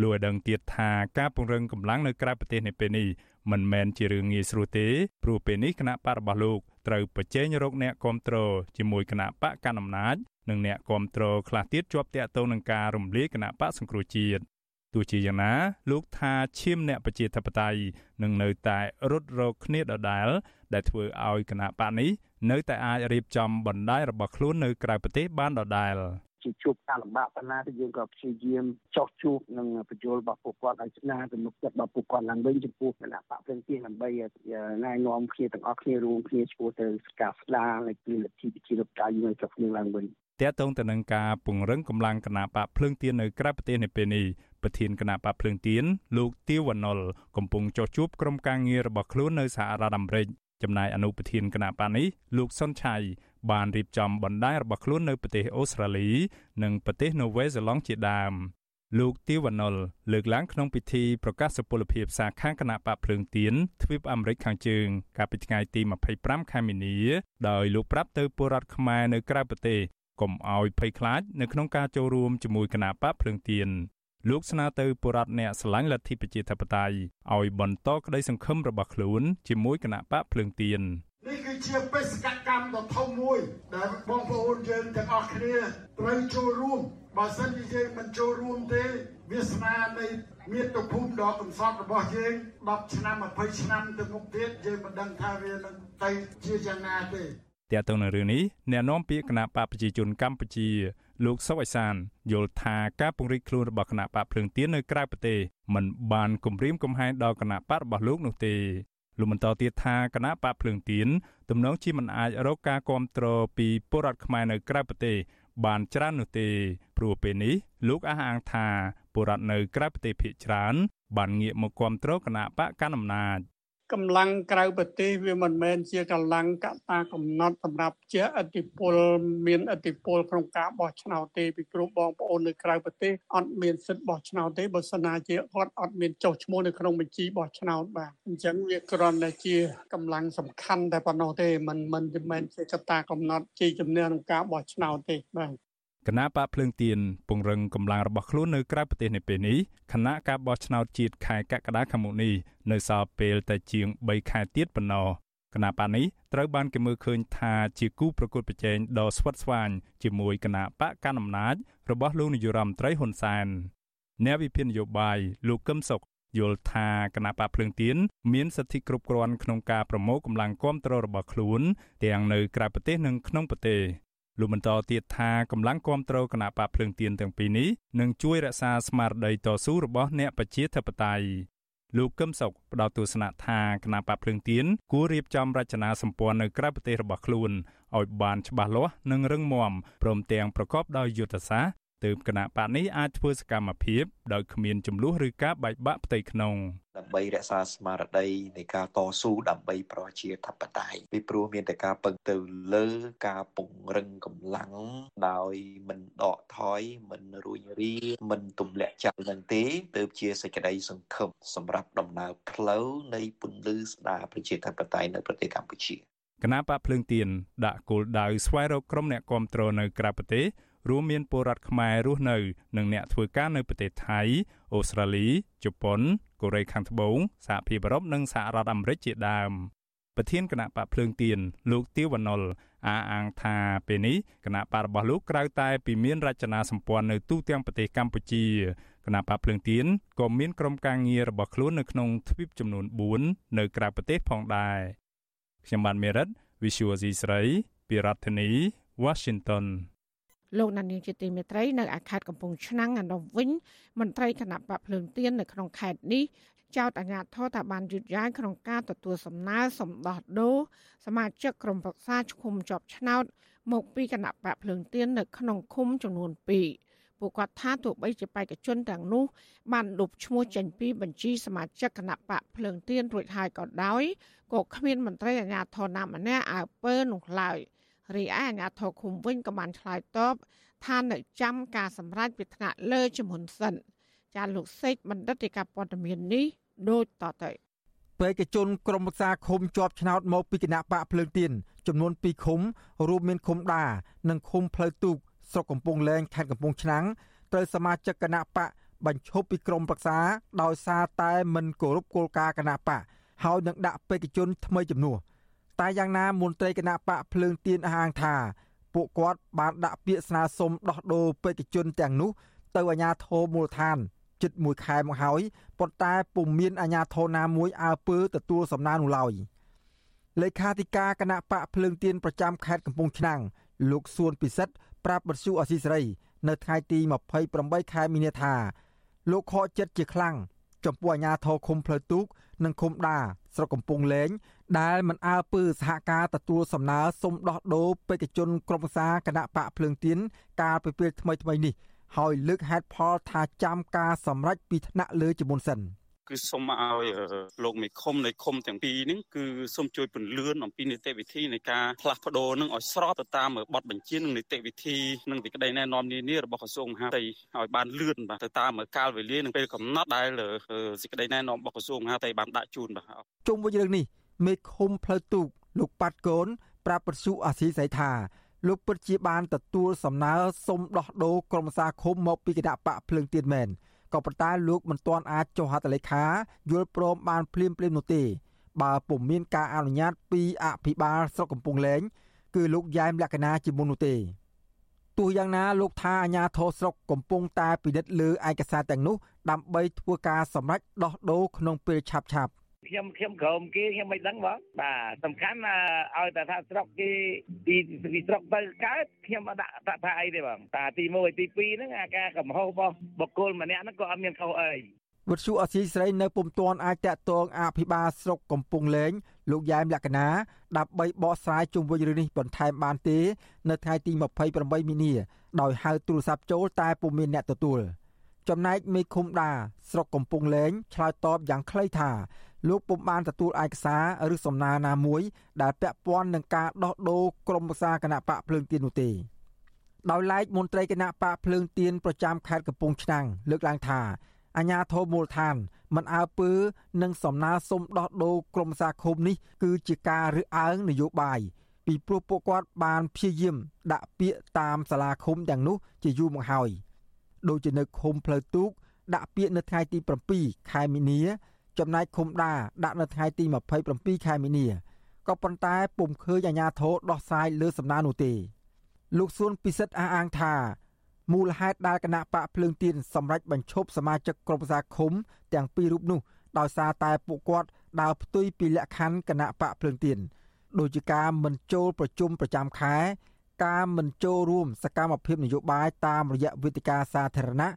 លោកឲ្យដឹងទៀតថាការពង្រឹងកម្លាំងនៅក្រៅប្រទេសនៅពេលនេះមិនមែនជារឿងងាយស្រួលទេព្រោះពេលនេះគណៈបករបស់លោកត្រូវប្រជែងរកអ្នកគ្រប់គ្រងជាមួយគណៈបកកណ្ដាលអំណាចនិងអ្នកគ្រប់គ្រងខ្លះទៀតជាប់តាក់ទងនឹងការរំលាយគណៈបកសង្គ្រោះជាតិទោះជាយ៉ាងណាលោកថាឈាមអ្នកប្រជាធិបតេយ្យនឹងនៅតែរត់រកគ្នាដដែលដែលធ្វើឲ្យគណៈបកនេះនៅតែអាចរៀបចំបណ្ដាញរបស់ខ្លួននៅក្រៅប្រទេសបានដដែល ជាជួបការលំបាកប៉ុណ្ណាទៅយើងក៏ព្យាយាមចោះជួបនឹងបញ្យលរបស់ពួកគាត់ឲ្យស្នាទំនុកចិត្តរបស់ពួកគាត់ឡើងវិញចំពោះគណៈបកព្រឹងទានដើម្បីណែនាំគ្នាទាំងអស់គ្នារួមគ្នាឈ្មោះទៅការស្ដារនៃពីលទ្ធិប្រជាធិបតេយ្យនៅស្រុកគ្នាឡើងវិញតកតងទៅនឹងការពង្រឹងកម្លាំងគណៈបកភ្លើងទៀននៅក្រៅប្រទេសនៅពេលនេះប្រធានគណៈបកភ្លើងទៀនលោកទាវវណ្ណុលកំពុងចោះជួបក្រុមការងាររបស់ខ្លួននៅសហរដ្ឋអាមេរិកចំណែកអនុប្រធានគណៈបកនេះលោកសុនឆៃ បានរៀបចំបណ្ដាញរបស់ខ្លួននៅប្រទេសអូស្ត្រាលី និងប្រទេសនូវែលសេឡង់ជាដើមលោកទីវណ្ណុលលើកឡើងក្នុងពិធីប្រកាសសុពលភាពសាខាគណៈបកភ្លើងទៀនទ្វីបអាមេរិកខាងជើង កាលពីថ្ងៃទី25ខែមីនាដោយលោកប្រាប់ទៅពលរដ្ឋខ្មែរនៅក្រៅប្រទេសកុំឲ្យភ័យខ្លាចនៅក្នុងការចូលរួមជាមួយគណៈបកភ្លើងទៀនលោកស្នើទៅពលរដ្ឋអ្នកស្រឡាញ់លទ្ធិប្រជាធិបតេយ្យឲ្យបន្តក្តីសង្ឃឹមរបស់ខ្លួនជាមួយគណៈបកភ្លើងទៀននេះ គឺជាបេសកកម្មដ៏ធំមួយដែលបងប្អូនយើងទាំងអស់គ្នាត្រូវចូលរួមបើសិនជាយើងមិនចូលរួមទេវាសនានៃមាតុភូមិដ៏កំសត់របស់យើង10ឆ្នាំ20ឆ្នាំទៅមុខទៀតយើងមិនដឹងថាវានឹងទៅជាយ៉ាងណាទេតែទៅនៅរឿងនេះអ្នកនាំពាក្យគណៈបកប្រជាជនកម្ពុជាលោកសុកអេសានយល់ថាការពង្រីកខ្លួនរបស់គណៈបកភ្លើងទៀននៅក្រៅប្រទេសមិនបានគំរាមកំហែងដល់គណៈបករបស់លោកនោះទេ លោកបន្តទៀតថាគណៈបកភ្លើងទៀនទំនងជាមិនអាចរកការគ្រប់គ្រងពីពលរដ្ឋខ្មែរនៅក្រៅប្រទេសបានច្រើននោះទេព្រោះពេលនេះលោកអះអាងថាពលរដ្ឋនៅក្រៅប្រទេសភាគច្រើនបានងាកមកគ្រប់គ្រងគណៈបកកណ្ដាលអំណាច កម្លាំងក្រៅប្រទេសវាមិនមែនជាកម្លាំងកតាកំណត់សម្រាប់ជាអធិពលមានអធិពលក្នុងការបោះឆ្នោតទេពីព្រោះបងប្អូននៅក្រៅប្រទេសអត់មានសិទ្ធិបោះឆ្នោតទេបើសិនណាជាគាត់អត់មានចុះឈ្មោះនៅក្នុងបញ្ជីបោះឆ្នោតបាទអញ្ចឹងវាគ្រាន់តែជាកម្លាំងសំខាន់តែប៉ុណ្ណោះទេมันមិនមែនជាកតាកំណត់ជាជំនឿក្នុងការបោះឆ្នោតទេបាទ គណៈបកភ្លើងទៀនពង្រឹងកម្លាំងរបស់ខ្លួននៅក្រៅប្រទេសនៅពេលនេះគណៈការបោះឆ្នោតជាតិខែកក្កដាខាងមុខនេះនៅសល់ពេលតែជាង3ខែទៀតប៉ុណ្ណោះគណៈបកនេះត្រូវបានគេមើលឃើញថាជាគូប្រកួតប្រជែងដ៏ស្វិតស្វាញជាមួយគណៈបកកណ្ដាលអំណាចរបស់លោកនាយរដ្ឋមន្ត្រីហ៊ុនសែនអ្នកវិភាគនយោបាយលោកកឹមសុខយល់ថាគណៈបកភ្លើងទៀនមានសិទ្ធិគ្រប់គ្រាន់ក្នុងការប្រមូលកម្លាំងគ្រប់គ្រងរបស់ខ្លួនទាំងនៅក្រៅប្រទេសនិងក្នុងប្រទេស លោកបន្តទៀតថាកម្លាំងគ្រប់គ្រងគណៈបកភ្លើងទៀនទាំងពីរនេះនឹងជួយរក្សាស្មារតីតស៊ូរបស់អ្នកប្រជាធិបតេយ្យលោកកឹមសុខផ្ដល់ទស្សនៈថាគណៈបកភ្លើងទៀនគួររៀបចំរចនាសម្ព័ន្ធនៅក្រៅប្រទេសរបស់ខ្លួនឲ្យបានច្បាស់លាស់និងរឹងមាំព្រមទាំងប្រកបដោយយុទ្ធសាស្ត្រ ទើបគណៈបកនេះអាចធ្វើសកម្មភាពដោយគ្មានចំនួនឬការបែកបាក់ផ្ទៃក្នុងដើម្បីរក្សាស្មារតីនៃការតស៊ូដើម្បីប្រជាធិបតេយ្យពីព្រោះមានតែការពឹងទៅលើការពង្រឹងកម្លាំងដោយមិនដកថយមិនរួញរាមិនទម្លាក់ចោលនឹងទេទើបជាសេចក្តីសង្ឃឹមសម្រាប់ដំណើរផ្លូវនៃពន្លឺស្ដារប្រជាធិបតេយ្យនៅប្រទេសកម្ពុជាគណៈបកភ្លើងទៀនដាក់គោលដៅស្វែងរកក្រុមអ្នកគ្រប់គ្រងនៅក្រៅប្រទេស រួមមានពលរដ្ឋខ្មែររស់នៅនិងអ្នកធ្វើការនៅប្រទេសថៃអូស្ត្រាលីជប៉ុនកូរ៉េខាងត្បូងសហភាពអឺរ៉ុបនិងសហរដ្ឋអាមេរិកជាដើមប្រធានគណៈបកភ្លើងទៀនលោកទាវវណ្ណុលអះអាងថាពេលនេះគណៈបករបស់លោកក្រៅតែពីមានរចនាសម្ព័ន្ធនៅទូទាំងប្រទេសកម្ពុជាគណៈបកភ្លើងទៀនក៏មានក្រុមការងាររបស់ខ្លួននៅក្នុងទ្វីបចំនួន4នៅក្រៅប្រទេសផងដែរខ្ញុំបានមេរិត Visual C ស្រី ពីរដ្ឋធានី Washington លោកណានៀងជាទីមេត្រីនៅអាខេត្តកំពង់ឆ្នាំងឯនោះវិញមន្ត្រីគណៈបកភ្លើងទៀននៅក្នុងខេត្តនេះចោទអាជ្ញាធរថាបានយឺតយ៉ាវក្នុងការទទួលសំណើសម្ដោះដូរសមាជិកក្រុមប្រឹក្សាឃុំជាប់ឆ្នោត មកពីគណៈបកភ្លើងទៀននៅក្នុងឃុំចំនួន2ពួកគាត់ថាទោះបីជាបេក្ខជនទាំងនោះបានលុបឈ្មោះចេញពីបញ្ជីសមាជិកគណៈបកភ្លើងទៀនរួចហើយក៏ដោយក៏គ្មានមន្ត្រីអាជ្ញាធរណាម្នាក់អើពើនោះឡើយ។ រីឯអាជ្ញាធរឃុំវិញក៏បានឆ្លើយតបថានៅចាំការសម្រេចពីថ្នាក់លើជំនុនសិនចាលោកសេកបណ្ឌិតឯកព័ត៌មាននេះដូចតទៅបេក្ខជនក្រុមប្រឹក្សាឃុំជាប់ឆ្នោតមកពីគណៈបកភ្លើងទៀនចំនួន2ឃុំរួមមានឃុំដានិងឃុំផ្លូវទូកស្រុកកំពង់លែងខេត្តកំពង់ឆ្នាំងត្រូវសមាជិកគណៈបកបញ្ឈប់ពីក្រមប្រឹក្សាដោយសារតែមិនគោរពគោលការណ៍គណៈបកហើយនឹងដាក់បេក្ខជនថ្មីចំនួន តែយ៉ាងណាមន្ត្រីគណៈបកភ្លើងទៀនអះអាងថា ពួកគាត់បានដាក់ពាក្យស្នើសុំដោះដូរបេក្ខជនទាំងនោះ ទៅអាជ្ញាធរមូលដ្ឋានជិត1ខែមកហើយប៉ុន្តែពុំមានអាជ្ញាធរណាមួយអើពើទទួលសំណើនោះឡើយលេខាធិការគណៈបកភ្លើងទៀនប្រចាំខេត្តកំពង់ឆ្នាំងលោកសួនពិសិដ្ឋប្រាប់បទសុអសីសេរី នៅថ្ងៃទី28ខែមីនាថា លោកខកចិត្តជាខ្លាំងចំពោះអាញាធរឃុំផ្លូវទូក និងឃុំដាស្រុកកំពង់លែង ដែលមិនអើពើសហការទទួលសំណើសុំដោះដូរបេក្ខជនក្រុមប្រឹក្សាគណៈបកភ្លើងទៀនកាលពីពេលថ្មីថ្មីនេះហើយលើកហេតុផលថាចាំការសម្រេចពីថ្នាក់លើជាមុនសិន។គឺសូមឲ្យលោកមេឃុំនៃឃុំទាំងពីរនេះគឺសូមជួយពន្លឿនអំពីនីតិវិធីនៃការផ្លាស់ប្ដូរនឹងឲ្យស្របទៅតាមបទបញ្ជានិងនីតិវិធីនិងសេចក្តីណែនាំនានារបស់ក្រសួងមហាផ្ទៃឲ្យបានលឿនបាទទៅតាមកាលវេលានិងពេលកំណត់ដែលសេចក្តីណែនាំរបស់ក្រសួងមហាផ្ទៃបានដាក់ជូនបាទជុំវិញរឿងនេះ មេឃុំផ្លូវទូកលោកប៉ាត់កូន ប្រាប់ពសុអាស៊ីសៃថាលោកពិតជាបានទទួលសំណើសុំដោះដូរក្រុមសាឃុំមកពីគណៈបកភ្លើងទៀនមែនក៏ប៉ុន្តែលោកមិនទាន់អាចចុះហត្ថលេខាយល់ព្រមបានភ្លាមភ្លាមនោះទេ បើពុំមានការអនុញ្ញាតពីអភិបាលស្រុកកំពង់លែងគឺលោកយ៉ែមលក្ខណាជាមុននោះទេទោះយ៉ាងណាលោកថាអាញាធរស្រុកកំពុងតែពិនិត្យលើឯកសារទាំងនោះដើម្បីធ្វើការសម្រេចដោះដូរក្នុងពេលឆាប់ឆាប់ ខ្ញុំខ្ញុំក្រុមគេខ្ញុំមិនដឹងបងបាទសំខាន់ឲ្យតែថាស្រុកគេពីពីស្រុកទៅកើតខ្ញុំអត់ដាក់ថាអីទេបងតាទី1ទី2ហ្នឹងអាការកំហុសរបស់បុគ្គលម្នាក់ហ្នឹងក៏អត់មានខុសអីវិទ្យុអសីស្រីនៅពុំទាន់អាចតាក់ទងអភិបាលស្រុកកំពង់លែងលោកយ៉ែមលក្ខណាដើម្បីបកស្រាយជុំវិញរឿងនេះបន្ថែមបានទេ នៅថ្ងៃទី28មីនាដោយហៅទូរស័ព្ទចូលតែពុំមានអ្នកទទួលចំណែកមេឃុំដាស្រុកកំពង់លែងឆ្លើយតបយ៉ាងខ្លីថា លោកពុំបានទទួលឯកសារឬសំណើណាមួយ ដែលពាក់ព័ន្ធនឹងការដោះដូរក្រុមប្រឹក្សាគណៈបកភ្លើងទៀននោះទេដោយឡែកមន្ត្រីគណៈបកភ្លើងទៀនប្រចាំខេត្តកំពង់ឆ្នាំងលើកឡើងថាអាញាធរមូលដ្ឋាន មិនអើពើនឹងសំណើសុំដោះដូរក្រុមសាឃុំនេះគឺជាការរើសអើងនយោបាយពីព្រោះពួកគាត់បានព្យាយាមដាក់ពាក្យតាមសាលាឃុំទាំងនោះជាយូរមកហើយដូចជានៅឃុំផ្លូវទូកដាក់ពាក្យនៅថ្ងៃទី7ខែមីនា ចំណែកឃុំដាដាក់នៅថ្ងៃទី27ខែមីនាក៏ប៉ុន្តែពុំឃើញអាជ្ញាធរដោះស្រាយលើសំណើនោះទេលោកសួនពិសិដ្ឋអះអាងថាមូលហេតុដែលគណៈបកភ្លើងទៀនសម្រេចបញ្ឈប់សមាជិកក្រុមប្រឹក្សាឃុំទាំងពីររូបនោះដោយសារតែពួកគាត់ដើរផ្ទុយពីលក្ខខណ្ឌគណៈបកភ្លើងទៀនដូចជាការមិនចូលប្រជុំប្រចាំខែការមិនចូលរួមសកម្មភាពនយោបាយតាមរយៈវេទិកាសាធារណៈ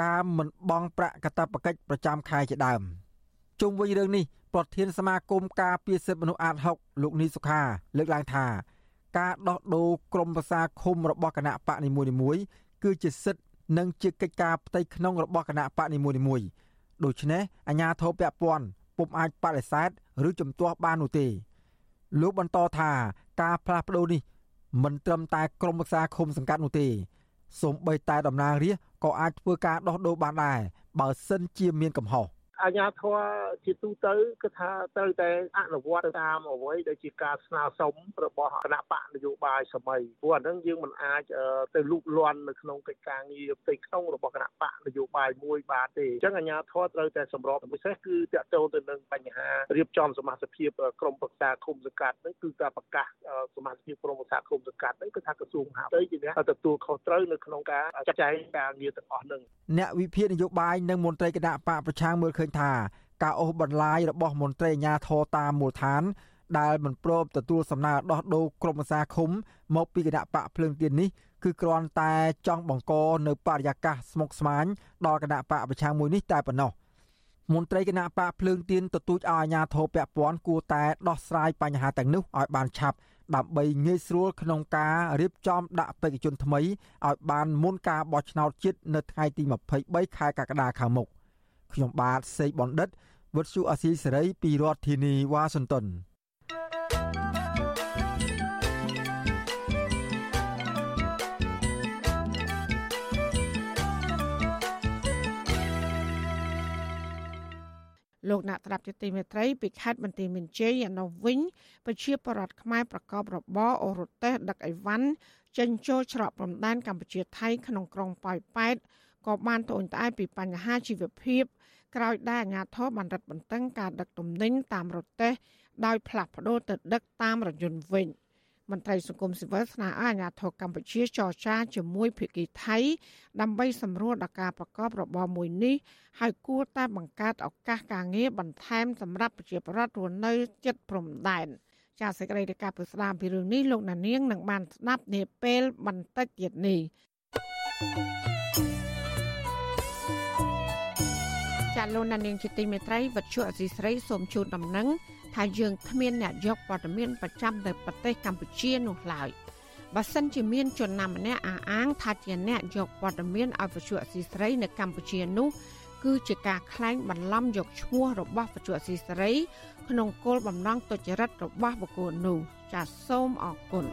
ការមិនបង់ប្រាក់កាតព្វកិច្ចប្រចាំខែជាដើម។ ជុំវិញរឿងនេះប្រធានសមាគមការពារសិទ្ធិមនុស្សអាត6លោកនីសុខាលើកឡើងថា ការដោះដូរក្រមប្រសាឃុំរបស់គណៈបកនីមួយៗគឺជាសិទ្ធិនិងជាកិច្ចការផ្ទៃក្នុងរបស់គណៈបកនីមួយៗដូច្នេះអាជ្ញាធរពាក់ព័ន្ធពុំអាចបដិសេធឬជំទាស់បាននោះទេ លោកបន្តថាការផ្លាស់ប្ដូរនេះមិនត្រឹមតែក្រមប្រសាឃុំសង្កាត់នោះទេសូម្បីតែតំណាងរាស្ត្រក៏អាចធ្វើការដោះដូរបានដែរបើសិនជាមានកំហុស អាញាធរជាទូទៅគឺថាត្រូវតែអនុវត្តតាមអ្វីដែលជាការស្នើសុំរបស់គណៈបកនយោបាយសម័យព្រោះអានឹងយើងមិនអាចទៅលូកលាន់នៅក្នុងកិច្ចការងារផ្ទៃក្នុងរបស់គណៈបកនយោបាយមួយបានទេអញ្ចឹងអាញាធរត្រូវតែសម្របពិសេសគឺតកតទៅទៅនឹងបញ្ហារៀបចំសមាជិកភាពក្រមប្រឹក្សាគុំសង្កាត់ហ្នឹងគឺការប្រកាសសមាជិកភាពក្រមប្រឹក្សាគុំសង្កាត់ហ្នឹងគឺថាក្រសួងមហាផ្ទៃជាអ្នកទទួលខុសត្រូវនៅក្នុងការចាត់ចែងការងារទាំងអស់ហ្នឹងអ្នកវិភាគនយោបាយនិងមន្ត្រីគណៈបកប្រឆាំងមើលឃើញថាការអូសបន្លាយរបស់មន្ត្រីអាជ្ញាធរតាមមូលដ្ឋាន ដែលមិនព្រមទទួលសំណើដោះដូរក្រុមប្រសាឃុំ មកពីគណៈបកភ្លើងទៀននេះគឺគ្រាន់តែចង់បង្កនៅបរិយាកាសស្មុគស្មាញដល់គណៈបកប្រឆាំងមួយនេះតែប៉ុណ្ណោះមន្ត្រីគណៈបកភ្លើងទៀនទទូចឲ្យអាជ្ញាធរពាក់ព័ន្ធគួរតែដោះស្រាយបញ្ហាទាំងនោះឲ្យបានឆាប់ដើម្បីងាយស្រួលក្នុងការរៀបចំដាក់បេក្ខជនថ្មីឲ្យបានមុនការបោះឆ្នោតជាតិនៅថ្ងៃទី23ខែកក្កដាខាងមុខ ខ្ញុំបាទសេកបណ្ឌិតវុទ្ធុអាស៊ីសេរីពីរដ្ឋធានីវ៉ាស៊ីនតោនលោកអ្នកត្រាប់ជាទីមេត្រីពីខេត្តបន្ទាយមានជ័យនៅវិញប្រជាពលរដ្ឋខ្មែរប្រកបរបរអូរ៉ូតេសដឹកអីវ៉ាន់ចេញចូលច្រកព្រំដែនកម្ពុជាថៃក្នុងក្រុងប៉ោយប៉ែតក៏បានត្អូញត្អែពីបញ្ហាជីវភាព ក្រោយដែលអាជ្ញាធរបានរឹតបន្តឹងការដឹកទំនិញតាមរទេះដោយផ្លាស់ប្ដូរទៅដឹកតាមរថយន្តវិញមន្ត្រីសង្គមស៊ីវិលស្នើឲ្យអាជ្ញាធរកម្ពុជាចរចាជាមួយភាគីថៃ ដើម្បីសម្រួលដល់ការប្រកបរបរមួយនេះហើយគួរតែបង្កើតឱកាសការងារបន្ថែមសម្រាប់ប្រជាពលរដ្ឋរស់នៅជិតព្រំដែនចាសសេចក្តីរាយការណ៍ពីស្ដាមពីរឿងនេះលោកណានៀងនឹងបានស្ដាប់នាពេលបន្តិចទៀតនេះ ចាលោកណានៀងជាទីមេត្រីវັດឈុអសីស្រីសូមជូនដំណឹងថាយើងគ្មានអ្នកយកព័ត៌មានប្រចាំនៅប្រទេសកម្ពុជានោះឡើយបើសិនជាមានជនណាម្នាក់អះអាងថាជាអ្នកយកព័ត៌មានឲ្យវិទ្យុអសីស្រីនៅកម្ពុជានោះគឺជាការក្លែងបន្លំយកឈ្មោះរបស់វិទ្យុអសីស្រីក្នុងគោលបំណងទុច្ចរិតរបស់បុគ្គលនោះចាសសូមអរគុណ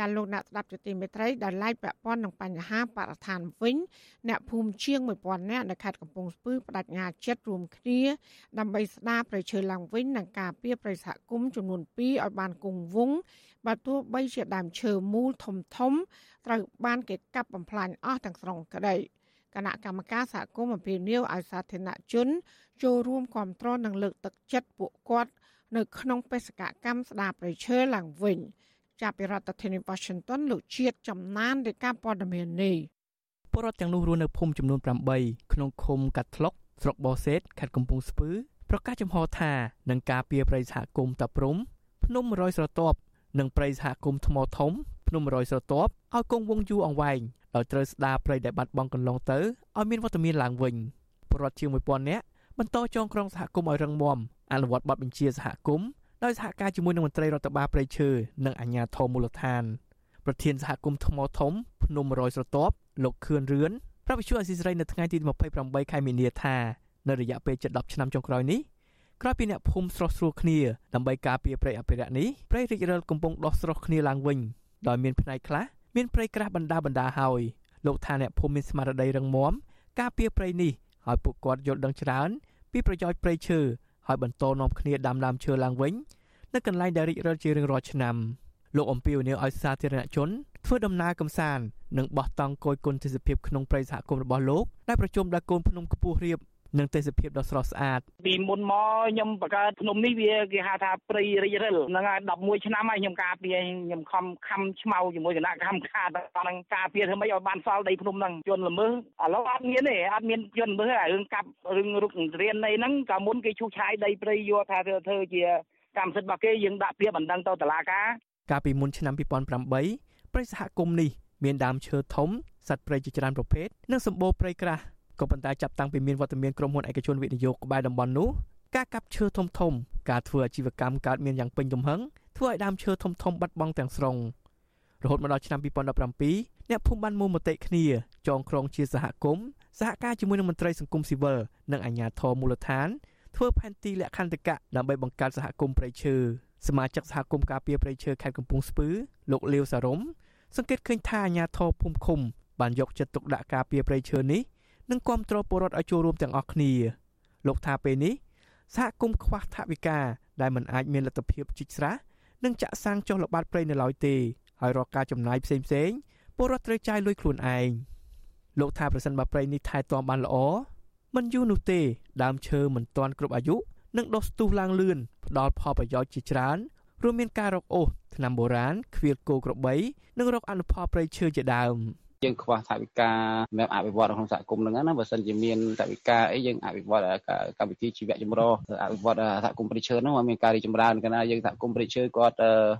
ចាលោកអ្នកស្ដាប់ជាទីមេត្រីដែលឡាយពាក់ព័ន្ធនឹងបញ្ហាបរិស្ថានវិញអ្នកភូមិជាង1000នាក់នៅខេត្តកំពង់ស្ពឺបដិញ្ញាចិត្តរួមគ្នាដើម្បីស្ដារប្រៃឈើឡើងវិញនិងការពារប្រៃសហគមន៍ចំនួន2ឲ្យបានគង់វង្សបើទោះបីជាដើមឈើមូលធំធំត្រូវបានគេកាប់បំផ្លាញអស់ទាំងស្រុងក្តីគណៈកម្មការសហគមន៍អំពីនីវឲ្យសាធារណជន ចូលរួមគ្រប់គ្រងនិងលើកទឹកចិត្តពួកគាត់នៅក្នុងបេសកកម្មស្ដារប្រៃឈើឡើងវិញ។ ចាប់ពីរដ្ឋធានី Washington លោកជាតិចំណានរាយការណ៍ព័ត៌មាននេះពលរដ្ឋទាំងនោះរស់នៅភូមិចំនួន8ក្នុងឃុំកាត់ថ្លុកស្រុកបរសេតខេត្តកំពង់ស្ពឺប្រកាសចំហថានឹងការពារប្រៃសហគមន៍តាព្រំភ្នំរយស្រទាប់និងប្រៃសហគមន៍ថ្មធំភ្នំរយស្រទាប់ឲ្យគង់វង្សយូរអង្វែងដោយត្រូវស្ដារប្រៃដែលបាត់បង់កន្លងទៅឲ្យមានវត្តមានឡើងវិញពលរដ្ឋជាង1000នាក់បន្តចងក្រងសហគមន៍ឲ្យរឹងមាំអនុវត្តបទបញ្ជាសហគមន៍ ដោយសហការជាមួយនឹងមន្ត្រីរដ្ឋបាលព្រៃឈើនិងអាជ្ញាធរមូលដ្ឋានប្រធានសហគមន៍ថ្មធំភ្នំរយស្រទាប់លោកខឿនរឿនប្រាប់វិទ្យុអស៊ីសេរីនៅថ្ងៃទី28ខែមីនាថានៅរយៈពេលជិត10ឆ្នាំចុងក្រោយនេះក្រោយពីអ្នកភូមិស្រស់ស្រួលគ្នាដើម្បីការពារព្រៃអភិរក្សនេះព្រៃរិចរិលកំពុងដោះស្រស់គ្នាឡើងវិញដោយមានផ្នែកខ្លះមានព្រៃក្រាស់បណ្ដាបណ្ដាហើយលោកថាអ្នកភូមិមានស្មារតីរឹងមាំការពារព្រៃនេះហើយពួកគាត់យល់ដឹងច្រើនពីប្រយោជន៍ព្រៃឈើ ហើយបន្តនាំគ្នាដាំដើមឈើឡើងវិញនៅកន្លែងដែលរីករាលជារៀងរាល់ឆ្នាំលោកអំពីវនីឲ្យសាធារណជនធ្វើដំណើរកំសាន្តនិងបោះតង់គយគុណទេសភាពក្នុងព្រៃសហគមន៍របស់លោកដែលប្រជុំដោយកូនភ្នំខ្ពស់រៀប និងទេសភាពដ៏ស្រស់ស្អាតពីមុនមកខ្ញុំបង្កើតភ្នំនេះវាគេហៅថាព្រៃរិចរិលហ្នឹងហើយ11ឆ្នាំហើយខ្ញុំការពារខ្ញុំខំខំឆ្មៅជាមួយគណៈកម្មការដល់ការពារធ្វើម៉េចឲ្យបានសល់ដីភ្នំហ្នឹងជនល្មើសឥឡូវអត់មានទេអត់មានជនល្មើសទេរឿងកាប់រឿងរុករៀននៃហ្នឹងកាលមុនគេឈូសឆាយដីព្រៃយកថាធ្វើជាកម្មសិទ្ធិរបស់គេយើងដាក់ពាក្យបណ្ដឹងទៅតុលាការកាលពីមុនឆ្នាំ2008ព្រៃសហគមន៍នេះមានដើមឈើធំសត្វព្រៃជាច្រើនប្រភេទនិងសម្បូរព្រៃក្រាស់ ក៏ប៉ុន្តែចាប់តាំងពីមានវត្តមានក្រុមហ៊ុនឯកជនវិនិយោគក្បែរតំបន់នោះការកាប់ឈើធំធំការធ្វើអាជីវកម្មកើតមានយ៉ាងពេញទំហឹងធ្វើឲ្យដើមឈើធំធំបាត់បង់ទាំងស្រុងរហូតមកដល់ឆ្នាំ2017អ្នកភូមិបានមូលមតិគ្នាចងក្រងជាសហគមន៍សហការជាមួយនឹងមន្ត្រីសង្គមស៊ីវិលនិងអាជ្ញាធរមូលដ្ឋានធ្វើផែនទីលក្ខន្តិកៈដើម្បីបង្កើតសហគមន៍ព្រៃឈើសមាជិកសហគមន៍ការពារព្រៃឈើខេត្តកំពង់ស្ពឺលោកលាវសារំសង្កេតឃើញថាអាជ្ញាធរភូមិឃុំបានយកចិត្តទុកដាក់ការពារព្រៃឈើនេះ និងគាំទ្រពលរដ្ឋឲ្យចូលរួមទាំងអស់គ្នាលោកថាពេលនេះសហគមន៍ខ្វះថវិកាដែលមិនអាចមានលទ្ធភាពជីកស្រះនិងចាក់សាំងចុះល្បាតព្រៃនៅឡើយទេហើយរកការចំណាយផ្សេងផ្សេងពលរដ្ឋត្រូវចាយលុយខ្លួនឯងលោកថាប្រសិនបើព្រៃនេះថែទាំបានល្អមិនយូរនោះទេ ដើមឈើមិនទាន់គ្រប់អាយុនឹងដុះស្ទុះឡើងលឿនផ្ដល់ផលប្រយោជន៍ជាច្រើនរួមមានការរកអូសថ្នាំបុរាណខ្វៀលគោក្របីនិងរកអនុផលព្រៃឈើជាដើម។ យើងខ្វះថវិកាសម្រាប់អភិវឌ្ឍក្នុងសហគមន៍ហ្នឹងណាបើសិនជាមានថវិកាអីយើងអភិវឌ្ឍកម្មវិធីជីវៈចម្រុះអភិវឌ្ឍសហគមន៍ព្រៃឈើហ្នឹងមានការរីកចម្រើនកណាយើងសហគមន៍ព្រៃឈើគាត់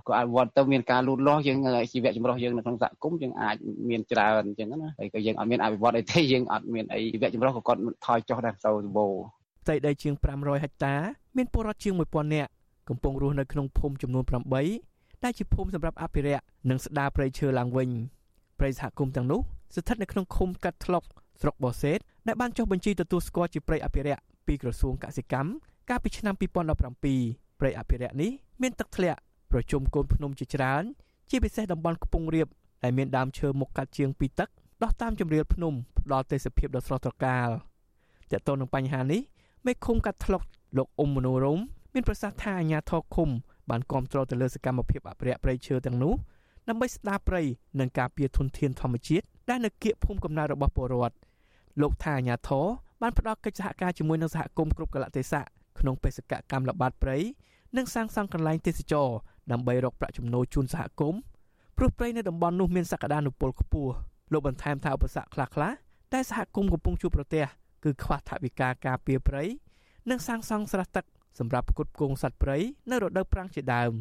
ក៏អភិវឌ្ឍទៅមានការលូតលាស់យើងជីវៈចម្រុះយើងនៅក្នុងសហគមន៍យើងអាចមានច្រើនអញ្ចឹងណាហើយក៏យើងអត់មានអភិវឌ្ឍអីទេយើងអត់មានអីជីវៈចម្រុះក៏គាត់ថយចុះដែរទៅសម្បូរផ្ទៃដីជាង500ហិកតា មានពលរដ្ឋជាង1000នាក់កំពុងរស់នៅក្នុងភូមិចំនួន8ដែលជាភូមិសម្រាប់អភិរក្សនិងស្ដារព្រៃឈើឡើងវិញ ព្រៃសហគមន៍ទាំងនោះស្ថិតនៅក្នុងឃុំកាត់ថ្លុកស្រុកបរសេតដែលបានចុះបញ្ជីទទួលស្គាល់ជាព្រៃអភិរក្សពីក្រសួងកសិកម្មកាលពីឆ្នាំ2017ព្រៃអភិរក្សនេះមានទឹកធ្លាក់ប្រជុំកូនភ្នំជាច្រើន ជាពិសេសតំបន់ខ្ពង់រាបដែលមានដើមឈើមុខកាត់ជាង2ទឹកដោះតាមជម្រាលភ្នំផ្ដល់ទេសភាពដ៏ស្រស់ត្រកាលតើតើនឹងបញ្ហានេះមេឃុំកាត់ថ្លុកលោកអ៊ុំមនោរមមានប្រសាសន៍ថាអាញាធរឃុំបានគ្រប់គ្រងទៅលើសកម្មភាពអភិរក្សព្រៃឈើទាំងនោះ ដើម្បីស្ដារព្រៃនិងការពារធនធានធម្មជាតិដែលនៅគៀកភូមិកំណើតរបស់ពលរដ្ឋលោកថាអាញាធរបានផ្ដល់កិច្ចសហការជាមួយនឹងសហគមន៍គ្រប់កលៈទេសៈក្នុងបេសកកម្មល្បាតព្រៃនិងសាងសង់កន្លែងទេសចរដើម្បីរកប្រាក់ចំណូលជូនសហគមន៍ព្រោះព្រៃនៅតំបន់នោះមានសក្តានុពលខ្ពស់លោកបន្ថែមថាឧបសគ្គខ្លះៗតែសហគមន៍កំពុងជួបប្រទះគឺខ្វះថវិកាការពារព្រៃនិងសាងសង់ស្រះទឹកសម្រាប់ផ្គត់ផ្គង់សត្វព្រៃនៅរដូវប្រាំងជាដើម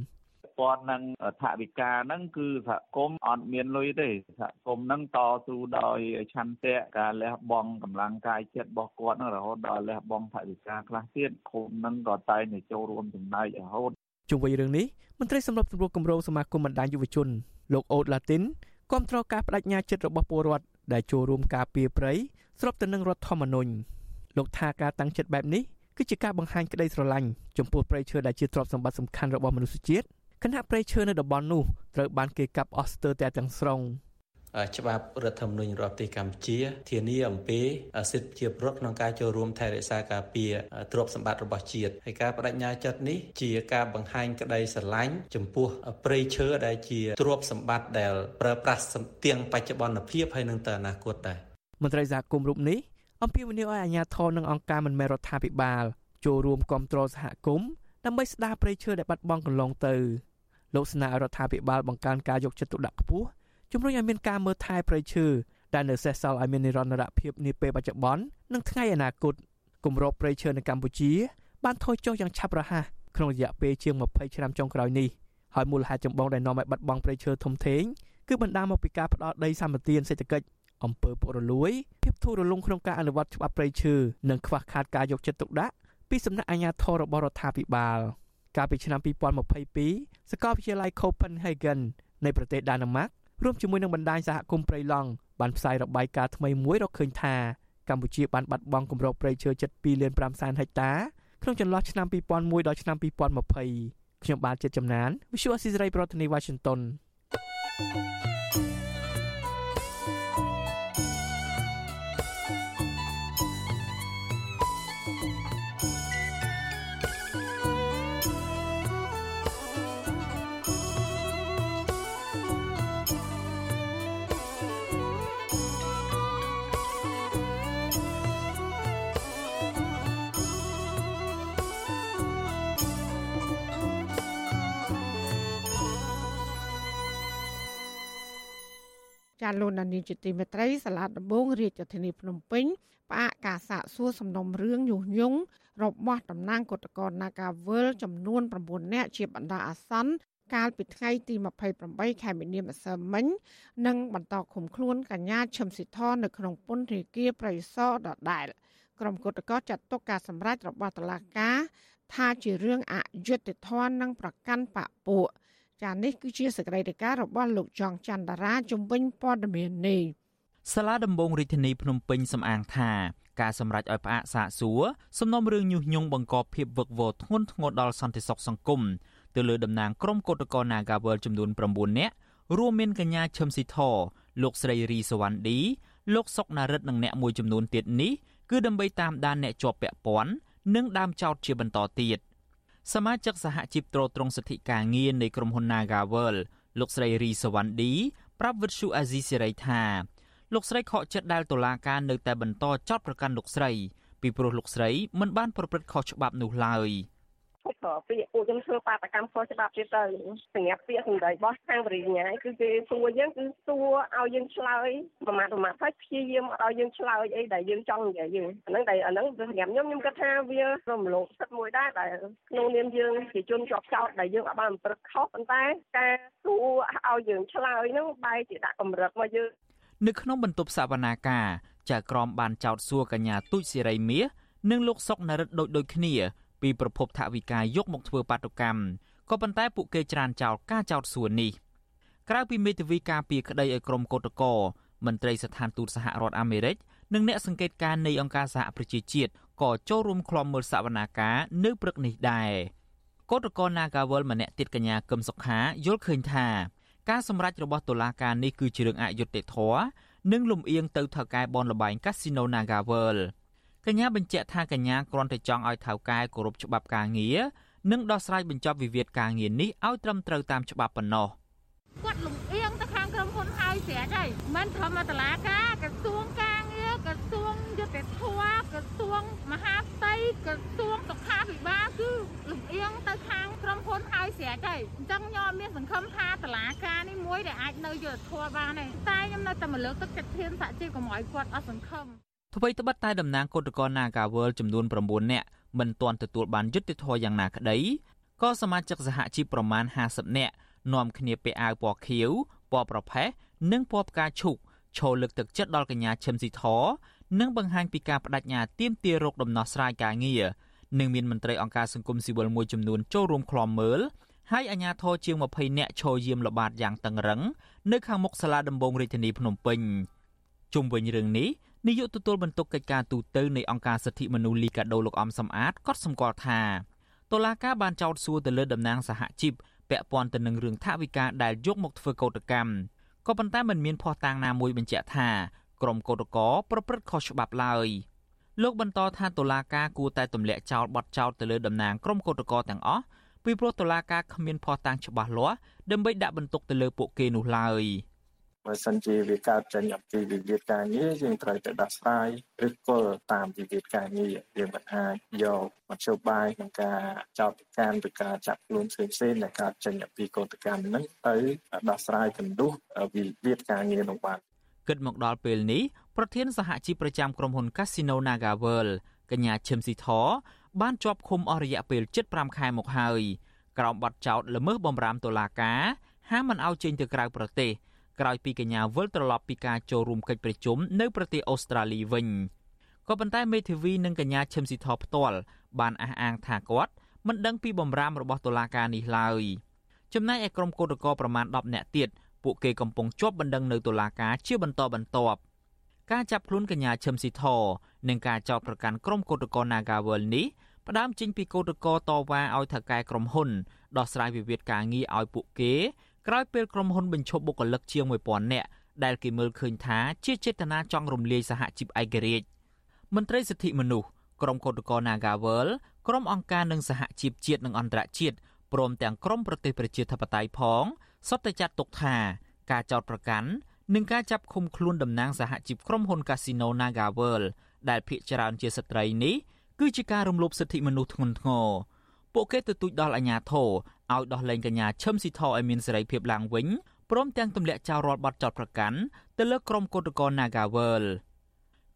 ព័ន្ធនឹងថវិកាហ្នឹងគឺសហគមន៍អត់មានលុយទេសហគមន៍ហ្នឹងតស៊ូដោយឆន្ទៈការលះបង់កម្លាំងកាយចិត្តរបស់គាត់ហ្នឹងរហូតដល់លះបង់ថវិកាខ្លះទៀតឃុំហ្នឹងក៏តែងតែចូលរួមចំណែករហូតជុំវិញរឿងនេះមន្ត្រីសម្របសម្រួលគម្រោងសមាគមបណ្ដាញយុវជនលោកអូតឡាទីនគាំទ្រការបដិញ្ញាចិត្តរបស់ពលរដ្ឋដែលចូលរួមការពារព្រៃស្របទៅនឹងរដ្ឋធម្មនុញ្ញលោកថាការតាំងចិត្តបែបនេះគឺជាការបង្ហាញក្តីស្រឡាញ់ចំពោះព្រៃឈើដែលជាទ្រព្យសម្បត្តិសំខាន់របស់មនុស្សជាតិ គណៈព្រៃឈើនៅតំបន់នោះត្រូវបានគេកាប់អស់ស្ទើរតែទាំងស្រុងច្បាប់រដ្ឋធម្មនុញ្ញរដ្ឋប្រទេសកម្ពុជា ធានាអំពីសិទ្ធិជាប្រវត្តិក្នុងការចូលរួមថែរក្សាការពារទ្រព្យសម្បត្តិរបស់ជាតិហើយការបដិញ្ញាចិត្តនេះជាការបង្ហាញក្តីស្រឡាញ់ចំពោះព្រៃឈើដែលជាទ្រព្យសម្បត្តិដែលប្រើប្រាស់ទាំងបច្ចុប្បន្នភាពហើយនឹងទៅអនាគតដែរមន្ត្រីសហគមន៍រូបនេះអំពាវនាវឲ្យអាជ្ញាធរនិងអង្គការមិនមែនរដ្ឋាភិបាលចូលរួមគ្រប់គ្រងសហគមន៍ដើម្បីស្ដារព្រៃឈើដែលបាត់បង់កន្លងទៅ លោកស្នើឲ្យរដ្ឋាភិបាលបង្កើនការយកចិត្តទុកដាក់ខ្ពស់ជំរុញឲ្យមានការមើលថែព្រៃឈើដែលនៅសេសសល់ឲ្យមាននិរន្តរភាពនាពេលបច្ចុប្បន្ននិងថ្ងៃអនាគតគម្របព្រៃឈើនៅកម្ពុជា បានថយចុះយ៉ាងឆាប់រហ័សក្នុងរយៈពេលជាង20ឆ្នាំចុងក្រោយនេះហើយមូលហេតុចម្បងដែលនាំឲ្យបាត់បង់ព្រៃឈើធំធេងគឺបណ្ដាលមកពីការផ្ដោតដីសម្បត្តិសេដ្ឋកិច្ចអំពើពុករលួយភាពធូររលុងក្នុងការអនុវត្តច្បាប់ព្រៃឈើនិងខ្វះខាតការយកចិត្តទុកដាក់ពីសំណាក់អាជ្ញាធររបស់រដ្ឋាភិបាល កាលពីឆ្នាំ2022សាកលវិទ្យាល័យ Copenhagen នៃប្រទេសដាណឺម៉ាករួមជាមួយនឹងបណ្ដាញសហគមន៍ព្រៃឡង់បានផ្សាយរបាយការណ៍ថ្មីមួយរកឃើញថាកម្ពុជាបានបាត់បង់គម្របព្រៃឈើជិត2លាន5សែនហិកតាក្នុងចន្លោះឆ្នាំ2001ដល់ឆ្នាំ2020ខ្ញុំបាទចិត្តចំណាន Visual Assisray ប្រធានាទី Washington thank you ចាលោកនានីជាទីមេត្រីសាលាដំបងរាជធានីភ្នំពេញផ្អាកការសាកសួរសំណុំរឿងញុះញង់របស់តំណាងគណៈកោនាការវើលចំនួន9នាក់ជាបណ្ដាអាសន្នកាលពីថ្ងៃទី28ខែមីនាម្សិលមិញនិងបន្តឃុំខ្លួនកញ្ញាឈឹមស៊ីធននៅក្នុងពន្ធនាគារប្រៃសណដដែលក្រុមគណៈកោចាត់ទុកការសម្រេចរបស់តុលាការថាជារឿងអយុត្តិធម៌និងប្រកាន់បពពួក ចានេះគឺជាសកម្មភាពរបស់លោកចងច័ន្ទតារាជំវិញព័ត៌មាននេះសាលាដំបងរាជធានីភ្នំពេញសំអាងថាការសម្រេចឲ្យផ្អាកសាកសួរសំណុំរឿងញុះញង់បង្កភាពវឹកវរធ្ងន់ធ្ងរដល់សន្តិសុខសង្គមទៅលើតំណាងក្រុមកោតក្រ Nagawal ចំនួន9នាក់រួមមានកញ្ញាឈឹមស៊ីធលោកស្រីរីសវណ្ណឌីលោកសុកណារិតនិងអ្នកមួយចំនួនទៀតនេះគឺដើម្បីតាមដានអ្នកជាប់ពាក់ព័ន្ធនិងដើមចោតជាបន្តទៀត សមាជិកសហជីពត្រួតត្រងសិទ្ធិការងារនៃក្រុមហ៊ុន Nagawal លោកស្រីរីសវណ្ណឌីប្រាប់វិទ្យុអាស៊ីសេរីថាលោកស្រីខកចិត្តដែលតុលាការនៅតែបន្តចោទប្រកាន់លោកស្រីពីព្រោះលោកស្រីមិនបានប្រព្រឹត្តខុសច្បាប់នោះឡើយ។ ក៏ពាក្យពួកខ្ញុំធ្វើបាតកម្មខុសច្បាប់ទៀតទៅសម្រាប់ពាក្យសម្ដីរបស់ខាងបរិញ្ញាគឺគេសួរយើងគឺសួរឲ្យយើងឆ្លើយប្រមាថប្រមាថហើយព្យាយាមឲ្យយើងឆ្លើយអីដែលយើងចង់និយាយយើងអាហ្នឹងតែអាហ្នឹងសម្រាប់ខ្ញុំខ្ញុំគិតថាវារំលោភសិទ្ធិមួយដែរដែលក្នុងនាមយើងជាជនជាប់ចោតដែលយើងអាចបានប្រព្រឹត្តខុសប៉ុន្តែការសួរឲ្យយើងឆ្លើយហ្នឹងបែរជាដាក់កម្រិតមកយើងនៅក្នុងបន្ទប់សវនាការចៅក្រមបានចោទសួរកញ្ញាទូចសេរីមាសនិងលោកសុកនរិទ្ធដូចដូចគ្នា ពីប្រភពថវិកាយកមកធ្វើបាតុកម្មក៏ប៉ុន្តែពួកគេច្រានចោលការចោទសួរនេះក្រៅពីមេធាវីការពីក្តីឲ្យក្រុមកោតក្រមន្ត្រីស្ថានទូតសហរដ្ឋអាមេរិកនិងអ្នកសង្កេតការណ៍នៃអង្គការសហប្រជាជាតិក៏ចូលរួមក្លំមើលសវនាការនៅព្រឹកនេះដែរកោតក្រ Nagawal ម្នាក់ទៀតកញ្ញាកឹមសុខាយល់ឃើញថាការសម្រេចរបស់តុលាការនេះគឺជារឿងអយុត្តិធម៌និងលំអៀងទៅថៅកែបនលបែងកាស៊ីណូ Nagawal កញ្ញាបញ្ជាក់ថាកញ្ញាគ្រាន់តែចង់ឲ្យថៅកែគោរពច្បាប់ការងារនិងដោះស្រាយបញ្ចប់វិវាទការងារនេះឲ្យត្រឹមត្រូវតាមច្បាប់ប៉ុណ្ណោះគាត់លំអៀងទៅខាងក្រុមហ៊ុនហើយស្រេចហើយមិនត្រឹមតែតឡាការក្រសួងការងារក្រសួងយុទ្ធភ័ពក្រសួងមហាផ្ទៃក្រសួងសុខាភិបាលគឺលំអៀងទៅខាងក្រុមហ៊ុនហើយស្រេចហើយអញ្ចឹងខ្ញុំមានសង្ឃឹមថាតឡាការនេះមួយដែលអាចនៅយុទ្ធភ័ពបានទេតែខ្ញុំនៅតែមកលើកទឹកចិត្តធានសហជីពកុំឲ្យគាត់អត់សង្ឃឹម អ្វីត្បិតតែតំណាងគឧតកោ Nagawal ចំនួន9នាក់មិនទាន់ទទួលបានយុត្តិធម៌យ៉ាងណាក្តីក៏សមាជិកសហជីពប្រមាណ50នាក់នាំគ្នាពាក់អាវពណ៌ខៀវពណ៌ប្រផេះនិងពណ៌ផ្កាឈូកឈរលើកទឹកចិត្តដល់កញ្ញាឈឹមស៊ីធនិងបង្ហាញពីការបដិញ្ញាទាមទាររោគដំណោះស្រាយការងារនិងមានមន្ត្រីអង្គការសង្គមស៊ីវិលមួយចំនួនចូលរួមក្លំមើលហើយអាជ្ញាធរជាង20នាក់ឈរយាមល្បាតយ៉ាងតឹងរឹងនៅខាងមុខសាលាដំបងរាជធានីភ្នំពេញជុំវិញរឿងនេះ នាយកទទួលបន្ទុកកិច្ចការទូតទៅនៃអង្គការសិទ្ធិមនុស្សលីកាដូលោកអំសំអាតក៏សម្គាល់ថាតុលាការបានចោទសួរទៅលើតំណាងសហជីពពាក់ព័ន្ធទៅនឹងរឿងថាវិការដែលយកមកធ្វើកោតកម្មក៏ប៉ុន្តែមិនមានភស្តុតាងណាមួយបញ្ជាក់ថាក្រុមកោតក្រប្រព្រឹត្តខុសច្បាប់ឡើយលោកបន្តថាតុលាការគួរតែទម្លាក់ចោលបទចោទទៅលើតំណាងក្រុមកោតក្រទាំងអស់ពីព្រោះតុលាការគ្មានភស្តុតាងច្បាស់លាស់ដើម្បីដាក់បន្ទុកទៅលើពួកគេនោះឡើយ។ បើសិនជាវាកើតចេញអំពីវិវាទការងារយើងត្រូវតែដោះស្រាយឬគល់តាមវិវាទការងារយើងមិនអាចយកមធ្យោបាយក្នុងការចោទប្រកាន់ឬការចាប់ខ្លួនផ្សេងផ្សេងដែលកើតចេញអំពីកោតកម្មហ្នឹងទៅដោះស្រាយចំនួនវិវាទការងារនោះបានគិតមកដល់ពេលនេះប្រធានសហជីពប្រចាំក្រុមហ៊ុន Casino NagaWorld កញ្ញាឈឹមស៊ីធបានជាប់ឃុំអស់រយៈពេល75ខែមកហើយក្រោមបទចោទល្មើសបំរាមតុលាការហាមមិនឲ្យចេញទៅក្រៅប្រទេស ក្រោយពីកញ្ញាវិលត្រឡប់ពីការចូលរួមកិច្ចប្រជុំនៅប្រទេសអូស្ត្រាលីវិញក៏ប៉ុន្តែមេធាវីនិងកញ្ញាឈឹមស៊ីធផ្ទាល់បានអះអាងថាគាត់មិនដឹងពីបំរាមរបស់តុលាការនេះឡើយចំណែកឯក្រុមកោតក្រប្រមាណ10នាក់ទៀតពួកគេកំពុងជាប់បណ្ដឹងនៅតុលាការជាបន្តបន្ទាប់ការចាប់ខ្លួនកញ្ញាឈឹមស៊ីធនិងការចោទប្រកាន់ក្រុមកោតក្រ Nagawal នេះផ្ដើមចេញពីកោតក្រតវ៉ាឲ្យថៅកែក្រុមហ៊ុនដោះស្រាយវិវាទការងារឲ្យពួកគេ ក្រោយពេលក្រុមហ៊ុនបញ្ឈប់បុគ្គលិកជាង1000នាក់ដែលគេមើលឃើញថាជាចេតនាចង់រំលាយសហជីពឯករាជ្យមន្ត្រីសិទ្ធិមនុស្សក្រុមកោតក្រ Nagawal ក្រុមអង្គការនិងសហជីពជាតិនិងអន្តរជាតិព្រមទាំងក្រុមប្រទេសប្រជាធិបតេយ្យផងសុទ្ធតែចាត់ទុកថាការចោទប្រកាន់និងការចាប់ឃុំខ្លួនតំណាងសហជីពក្រុមហ៊ុន Casino Nagawal ដែលភាគច្រើនជាស្ត្រីនេះគឺជាការរំលោភសិទ្ធិមនុស្សធ្ងន់ធ្ងរ ពួកគេទទូចដល់អាជ្ញាធរឲ្យដោះលែងកញ្ញាឈឹមស៊ីធឲ្យមានសេរីភាពឡើងវិញព្រមទាំងទម្លាក់ចោលរាល់បទចោទប្រកាន់ទៅលើក្រុមកោតក្រ Nagawal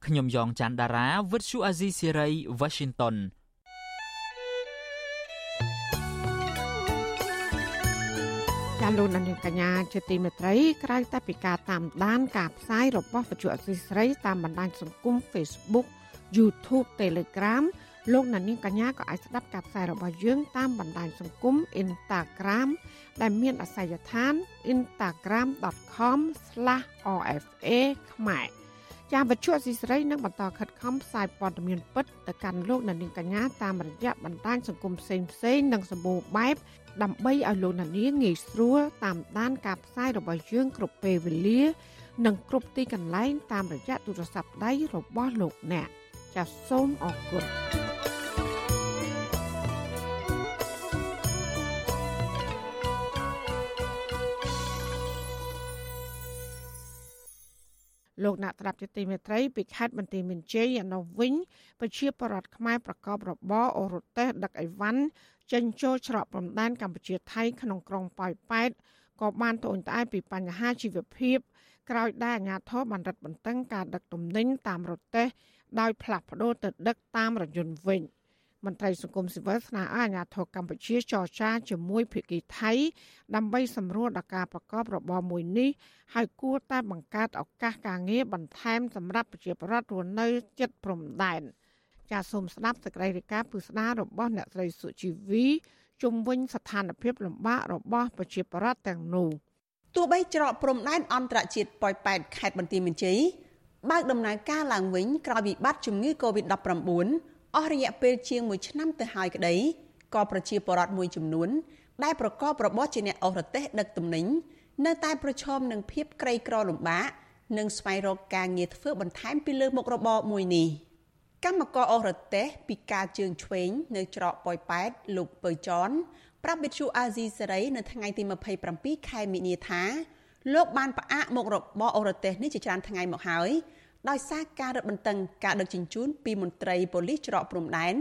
ខ្ញុំយ៉ងច័ន្ទដារាវិទ្យុអាស៊ីសេរី Washington ាលោកនាងកញ្ញាជាទីមេត្រីក្រៅតែពីការតាមដានការផ្សាយរបស់វិទ្យុអសីស្រីតាមបណ្ដាញសង្គម Facebook YouTube Telegram លោកអ្នកនាងកញ្ញាក៏អាចស្ដាប់ការផ្សាយរបស់យើងតាមបណ្ដាញសង្គម Instagram ដែលមានអាសយដ្ឋាន instagram.com/rfa ខ្មែរចាវិទ្យុស៊ីស្រីនឹងបន្តខិតខំផ្សាយព័ត៌មានពិតទៅកាន់លោកអ្នកនាងកញ្ញាតាមរយៈបណ្ដាញសង្គមផ្សេងផ្សេងនិងសម្បូរបែបដើម្បីឲ្យលោកអ្នកនាងងាយស្រួលតាមដានការផ្សាយរបស់យើងគ្រប់ពេលវេលា និងគ្រប់ទីកន្លែងតាមរយៈទូរស័ព្ទដៃរបស់លោកអ្នកចាសសូមអរគុណ លោកអ្នកត្រាប់ជាទីមេត្រីពីខេត្តបន្ទាយមានជ័យនៅវិញប្រជាពលរដ្ឋខ្មែរប្រកបរបរអូរតេសដឹកអីវ៉ាន់ចេញចូលច្រកព្រំដែនកម្ពុជាថៃក្នុងក្រុងប៉ោយប៉ែតក៏បានត្អូញត្អែពីបញ្ហាជីវភាពក្រោយដែលអាជ្ញាធរបានរឹតបន្តឹងការដឹកទំនិញតាមរទេះដោយផ្លាស់ប្ដូរទៅដឹកតាមរថយន្តវិញ មន្ត្រីសង្គមស៊ីវិលស្នើឲ្យអាជ្ញាធរកម្ពុជាចរចាជាមួយភាគីថៃ ដើម្បីសម្រួលដល់ការប្រកបរបរមួយនេះហើយគួរតែបង្កើតឱកាសការងារបន្ថែមសម្រាប់ប្រជាពលរដ្ឋរស់នៅជិតព្រំដែនចាសសូមស្ដាប់សេចក្តីរាយការណ៍ពីស្ដាររបស់អ្នកស្រីសុជីវីជុំវិញស្ថានភាពលំបាករបស់ប្រជាពលរដ្ឋទាំងនោះទោះបីច្រកព្រំដែនអន្តរជាតិប៉ោយប៉ែតខេត្តបន្ទាយមានជ័យបើកដំណើរការឡើងវិញក្រោយវិបត្តិជំងឺ Covid-19 អស់រយៈពេលជាង1ឆ្នាំទៅហើយក្តីក៏ប្រជាពលរដ្ឋមួយចំនួន ដែលប្រកបរបរជាអ្នកអស់រទេស ដឹកទំនិញនៅតែប្រឈមនឹងភាពក្រីក្រលំបាកនិងស្វែងរកការងារធ្វើបន្ថែមពីលើមុខរបរមួយនេះកម្មករអស់រទេសពីការជើងឆ្វេងនៅច្រកប៉ោយប៉ែតលោកពៅចនប្រាប់វិទ្យុអាស៊ីសេរីនៅថ្ងៃទី27ខែមិនិនាថាលោកបានផ្អាកមុខរបរអូរទេសនេះជាច្រើនថ្ងៃមកហើយ ដោយសារការរឹតបន្តឹងការដឹកជញ្ជូនពីមន្ត្រីប៉ូលីសច្រកព្រំដែន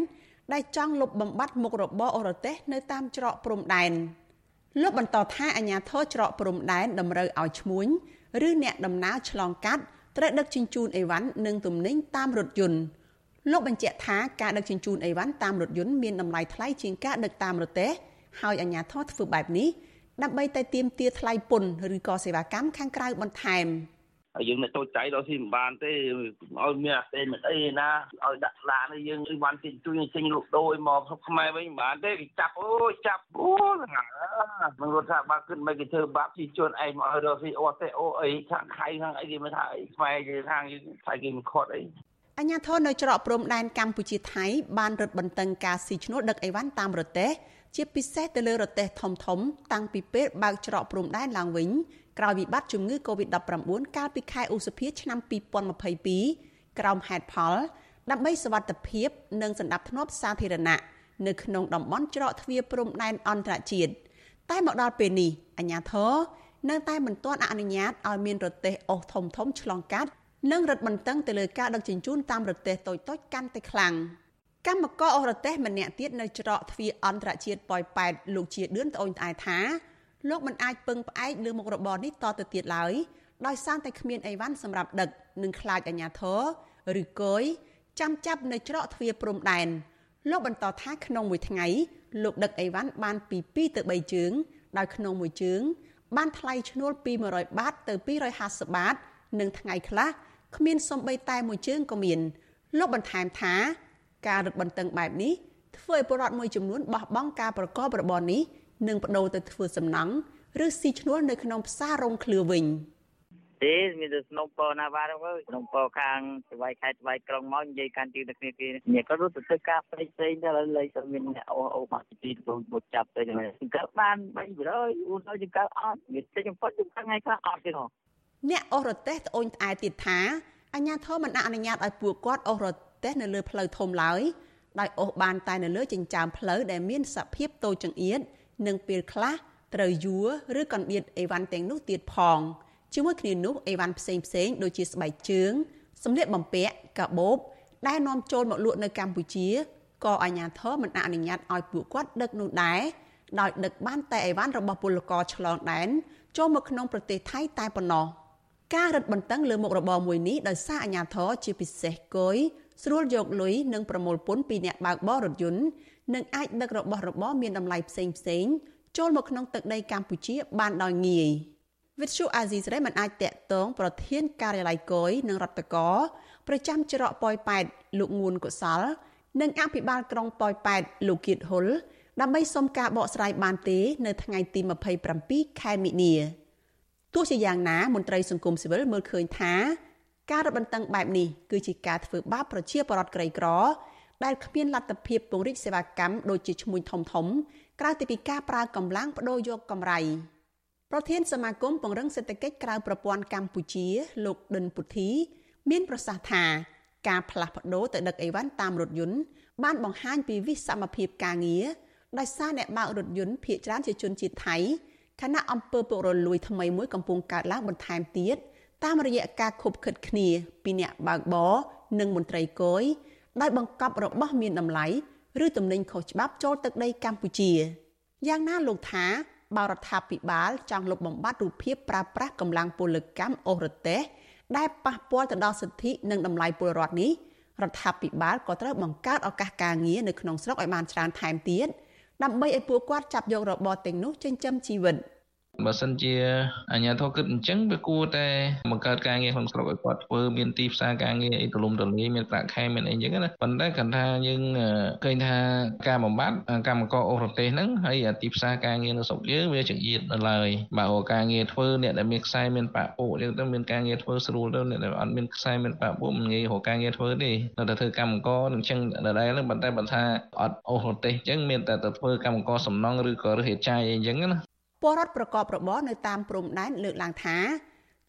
ដែលចង់លុបបំបាត់មុខរបរអូរទេសនៅតាមច្រកព្រំដែនលោកបន្តថាអាញាធរច្រកព្រំដែនតម្រូវឲ្យឈ្មួញឬអ្នកដំណើរឆ្លងកាត់ត្រូវដឹកជញ្ជូនអីវ៉ាន់និងទំនិញតាមរថយន្តលោកបញ្ជាក់ថាការដឹកជញ្ជូនអីវ៉ាន់តាមរថយន្តមានតម្លៃថ្លៃជាងការដឹកតាមរទេះហើយអាជ្ញាធរធ្វើបែបនេះដើម្បីតែទាមទារថ្លៃពន្ធឬក៏សេវាកម្មខាងក្រៅបន្ថែម ហើយយើងអ្នកតូចចៃដល់ស៊ីមិនបានទេឲ្យមានអាសេមិនអីណាឲ្យដាក់ឡានយើងអីបានទីជួយចេញលក់ដូរមកស្រុកខ្មែរវិញមិនបានទេគេចាប់អូយចាប់អូហ្នឹងមិនរត់ថាបាក់គិតមិនគេធ្វើបាបជីជនឯងមកឲ្យរកស៊ីអត់ទេអូអីខាងខៃខាងអីគេមិនថាអីខ្មែរគេខាងយើងថៃគេមិនខត់អីអញ្ញាធននៅច្រកព្រំដែនកម្ពុជាថៃបានរឹតបន្តឹងការស៊ីឈ្នួលដឹកអីវ៉ាន់តាមរទេះជាពិសេសទៅលើរទេះធំធំតាំងពីពេលបើកច្រកព្រំដែនឡើងវិញ ក្រោយវិបត្តិជំងឺ Covid-19 កាលពីខែឧសភាឆ្នាំ2022ក្រោមហេតុផល ដើម្បីសវត្ថភាព និងសន្តិភាពសាធារណៈនៅក្នុងតំបន់ច្រកទ្វារព្រំដែនអន្តរជាតិតែមកដល់ពេលនេះអាជ្ញាធរនៅតែមិនទាន់អនុញ្ញាតឲ្យមានរទេះអូសធំធំឆ្លងកាត់និងរឹតបន្តឹងទៅលើការដឹកជញ្ជូនតាមរទេះតូចៗកាន់តែខ្លាំងកម្មករអស់រទេះម្នាក់ទៀតនៅច្រកទ្វារអន្តរជាតិប៉ោយប៉ែតលោកជាឌឿនត្អូញត្អែថា លោកមិនអាចពឹងផ្អែកលើមុខរបរនេះតទៅទៀតឡើយដោយសារតែគ្មានអីវ៉ាន់សម្រាប់ដឹកនិងខ្លាចអាជ្ញាធរឬគយចាំចាប់នៅច្រកទ្វារព្រំដែនលោកបន្តថាក្នុងមួយថ្ងៃលោកដឹកអីវ៉ាន់បានពី2ទៅ3ជើងដោយក្នុងមួយជើង បានថ្លៃឈ្នួលពី100បាតទៅ250បាតនិងថ្ងៃខ្លះគ្មានសំបីតែមួយជើងក៏មាន លោកបន្ថែមថា ការរឹតបន្តឹងបែបនេះធ្វើឲ្យពលរដ្ឋមួយចំនួនបោះបង់ការប្រកបរបរនេះ និងបដូរទៅធ្វើសំណង់ឬស៊ីឈ្នួលនៅក្នុងផ្សាររោងឃ្លឿវិញទេមានតែស្នំពណាបាទអើយស្នំពខាងស្វ័យខេត្តស្វ័យក្រុងមកនិយាយកាន់ទីទៅគ្នាគេនេះក៏រត់ទៅធ្វើការផ្សេងផ្សេងទៅលើលេខទៅមានអ្នកអូអូមកទីទៅមកចាប់ទៅហ្នឹងកើតបាន300អូនទៅចង្កើតអត់មានតិចបំផុតចង្កើតថ្ងៃខ្លះអត់ទេហ៎អ្នកអស់រទេះត្អូញត្អែទៀតថាអញ្ញាធមមិនអនុញ្ញាតឲ្យពួកគាត់អស់រទេះនៅលើផ្លូវធំឡើយដោយអស់បានតែនៅលើចិញ្ចើមផ្លូវដែលមានសភាពតូចចង្អៀត និងពេលខ្លះត្រូវយួរឬកណ្ដៀតអីវ៉ាន់ទាំងនោះទៀតផងជាមួយគ្នានោះអីវ៉ាន់ផ្សេងផ្សេងដូចជាស្បែកជើងសម្លៀកបំពាក់កាបូបដែលនាំចូលមកលក់នៅកម្ពុជាក៏អាជ្ញាធរមិនអនុញ្ញាតឲ្យពួកគាត់ដឹកនោះដែរដោយដឹកបានតែអីវ៉ាន់របស់ពលករឆ្លងដែនចូលមកក្នុងប្រទេសថៃតែប៉ុណ្ណោះ។ការរឹតបន្តឹងលើមុខរបរមួយនេះដោយសារអាជ្ញាធរជាពិសេសគយស្រួលយកលុយនិងប្រមូលពន្ធពីអ្នកបើកបររថយន្ត និងអាចដឹករបស់របរមានតម្លៃផ្សេងផ្សេងចូលមកក្នុងទឹកដីកម្ពុជាបានដោយងាយវិទ្យុអាស៊ីសេរីមិនអាចតាក់ទងប្រធានការិយាល័យគយនិងរដ្ឋកោប្រចាំច្រកប៉ោយប៉ែតលោកងួនកុសល និងអភិបាលក្រុងប៉ោយប៉ែតលោកគៀតហ៊ុលដើម្បីសុំការបកស្រាយបានទេ នៅថ្ងៃទី27ខែមិនិនាទោះជាយ៉ាងណាមន្ត្រីសង្គមស៊ីវិលមើលឃើញថា ការរឹតបន្តឹងបែបនេះគឺជាការធ្វើបាបប្រជាពលរដ្ឋក្រីក្រ ដែលគ្មានលទ្ធភាពពង្រីកសេវាកម្មដូចជាឈ្មួញធំធំ ក្រៅពីការប្រើកម្លាំងបដូរយកកម្រៃប្រធានសមាគមពង្រឹងសេដ្ឋកិច្ចក្រៅប្រព័ន្ធកម្ពុជា លោកដិនពុទ្ធី មានប្រសាសន៍ថាការផ្លាស់ប្ដូរទៅដឹកអីវ៉ាន់តាមរថយន្តបានបង្ហាញពីវិសមភាពការងារដោយសារអ្នកបើករថយន្តភ ieck ច្រើនជាជនជាតិថៃខណៈអង្គើពុករលួយថ្មីមួយកំពុងកើតឡើងបន្ថែមទៀតតាមរយៈការខົບខិតគ្នាពីអ្នកបើកបរនិងមន្ត្រីគយ ដោយបង្កប់របស់មានតម្លៃឬទំនិញខុសច្បាប់ចូលទឹកដីកម្ពុជាយ៉ាងណាលោកថាបើរដ្ឋាភិបាលចង់លុបបំបាត់រូបភាពប្រើប្រាស់កម្លាំងពលកម្មអូរទេសដែលប៉ះពាល់ទៅដល់សិទ្ធិនិងតម្លៃពលរដ្ឋនេះរដ្ឋាភិបាលក៏ត្រូវបង្កើតឱកាសការងារនៅក្នុងស្រុកឲ្យបានច្រើនថែមទៀតដើម្បីឲ្យពួកគាត់ចាប់យករបរទាំងនោះចិញ្ចឹមជីវិត។ បើសិនជាអាជ្ញាធរគិតអញ្ចឹងវាគួរតែបង្កើតការងារក្នុងស្រុកឲ្យគាត់ធ្វើមានទីផ្សារការងារអីទូលំទូលាយមានប្រាក់ខែមានអីអញ្ចឹងណាប៉ុន្តែគាត់ថាយើងឃើញថាការបំបត្តិកម្មករអូរទេសហ្នឹងហើយទីផ្សារការងារនៅស្រុកយើងវាចង្អៀតនៅឡើយបើការងារធ្វើអ្នកដែលមានខ្សែមានបាក់ពួកអញ្ចឹងទៅមានការងារធ្វើស្រួលទៅអ្នកដែលអត់មានខ្សែមានបាក់ពួកមិនងាយរកការងារធ្វើទេនៅតែធ្វើកម្មករអញ្ចឹងដដែលហ្នឹងប៉ុន្តែបើថាអត់អូរទេសអញ្ចឹងមានតែទៅធ្វើកម្មករសំណងឬក៏រើសចាយអីអញ្ចឹងណា ពលរដ្ឋប្រកបរបរនៅតាមព្រំដែនលើកឡើងថា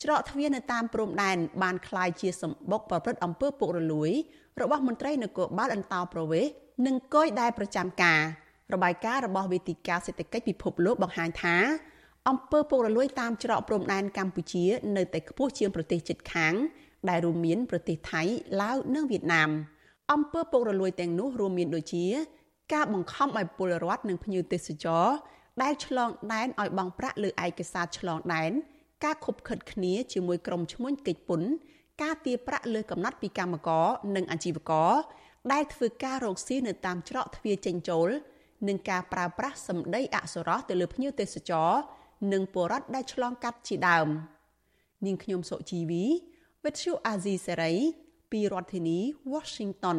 ច្រកទ្វារនៅតាមព្រំដែនបានคล้ายជាសម្បុកប្រព្រឹត្តអំពើពុករលួយរបស់មន្ត្រីនគរបាលអន្តោប្រវេសន៍និងគយដែលប្រចាំការ របាយការណ៍របស់វេទិកាសេដ្ឋកិច្ចពិភពលោកបង្ហាញថាអំពើពុករលួយតាមច្រកព្រំដែនកម្ពុជា នៅតែខ្ពស់ជាងប្រទេសជិតខាង ដែលរួមមានប្រទេសថៃឡាវនិងវៀតណាមអំពើពុករលួយទាំងនោះរួមមានដូចជា ការបង្ខំឲ្យពលរដ្ឋនិងភ្ញៀវទេសចរ ដែលឆ្លងដែនឲ្យបង់ប្រាក់លើឯកសារឆ្លងដែនការខົບខិតគ្នាជាមួយក្រុមឈ្មួញកិច្ចពន្ធការទារប្រាក់លើកំណត់ពីកម្មករនិងអាជីវករដែលធ្វើការរកស៊ីនៅតាមច្រកទ្វារចេញចូលនិងការប្រើប្រាស់សម្ដីអសុរោះទៅលើភ្ញៀវទេសចរនិងពលរដ្ឋដែលឆ្លងកាត់ជាដើមនាងខ្ញុំសុជីវីវិទ្យុអាស៊ីសេរីពីរដ្ឋធានី Washington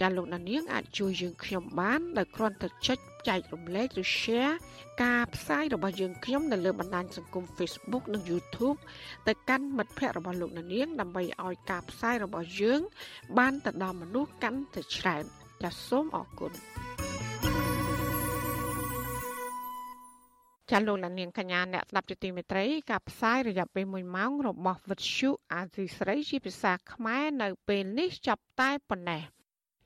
ចាលោកណានៀងអាចជួយយើងខ្ញុំបានដោយគ្រាន់តែចុចចែករំលែកឬ share ការផ្សាយរបស់យើងខ្ញុំនៅលើបណ្ដាញសង្គម Facebook និង YouTube ទៅកាន់មិត្តភ័ក្តិរបស់លោកណានៀងដើម្បីឲ្យការផ្សាយរបស់យើង បានទៅដល់មនុស្សកាន់តែច្រើនចាសសូមអរគុណចាលោកលានាងកញ្ញាអ្នកស្ដាប់ជាទីមេត្រីការផ្សាយរយៈពេល1ម៉ោងរបស់វិទ្យុអាស៊ីស្រីជាភាសាខ្មែរនៅពេលនេះចាប់តែប៉ុណ្ណេះ។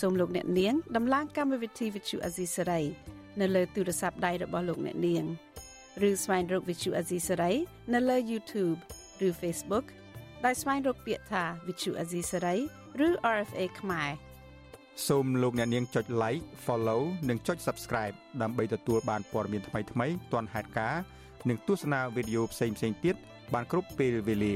សូមលោកអ្នកនាងដំឡើងកម្មវិធី Vithu Azisaray នៅលើទូរស័ព្ទដៃរបស់លោកអ្នកនាងឬស្វែងរក Vithu Azisaray នៅលើ YouTube ឬ Facebook ដោយស្វែងរកពាក្យថា Vithu Azisaray ឬ RFA ខ្មែរសូមលោកអ្នកនាងចុច like follow និងចុច subscribe ដើម្បីទទួលបានព័ត៌មានថ្មីៗទាន់ហេតុការណ៍និងទស្សនាវីដេអូផ្សេងៗទៀតបានគ្រប់ពេលវេលា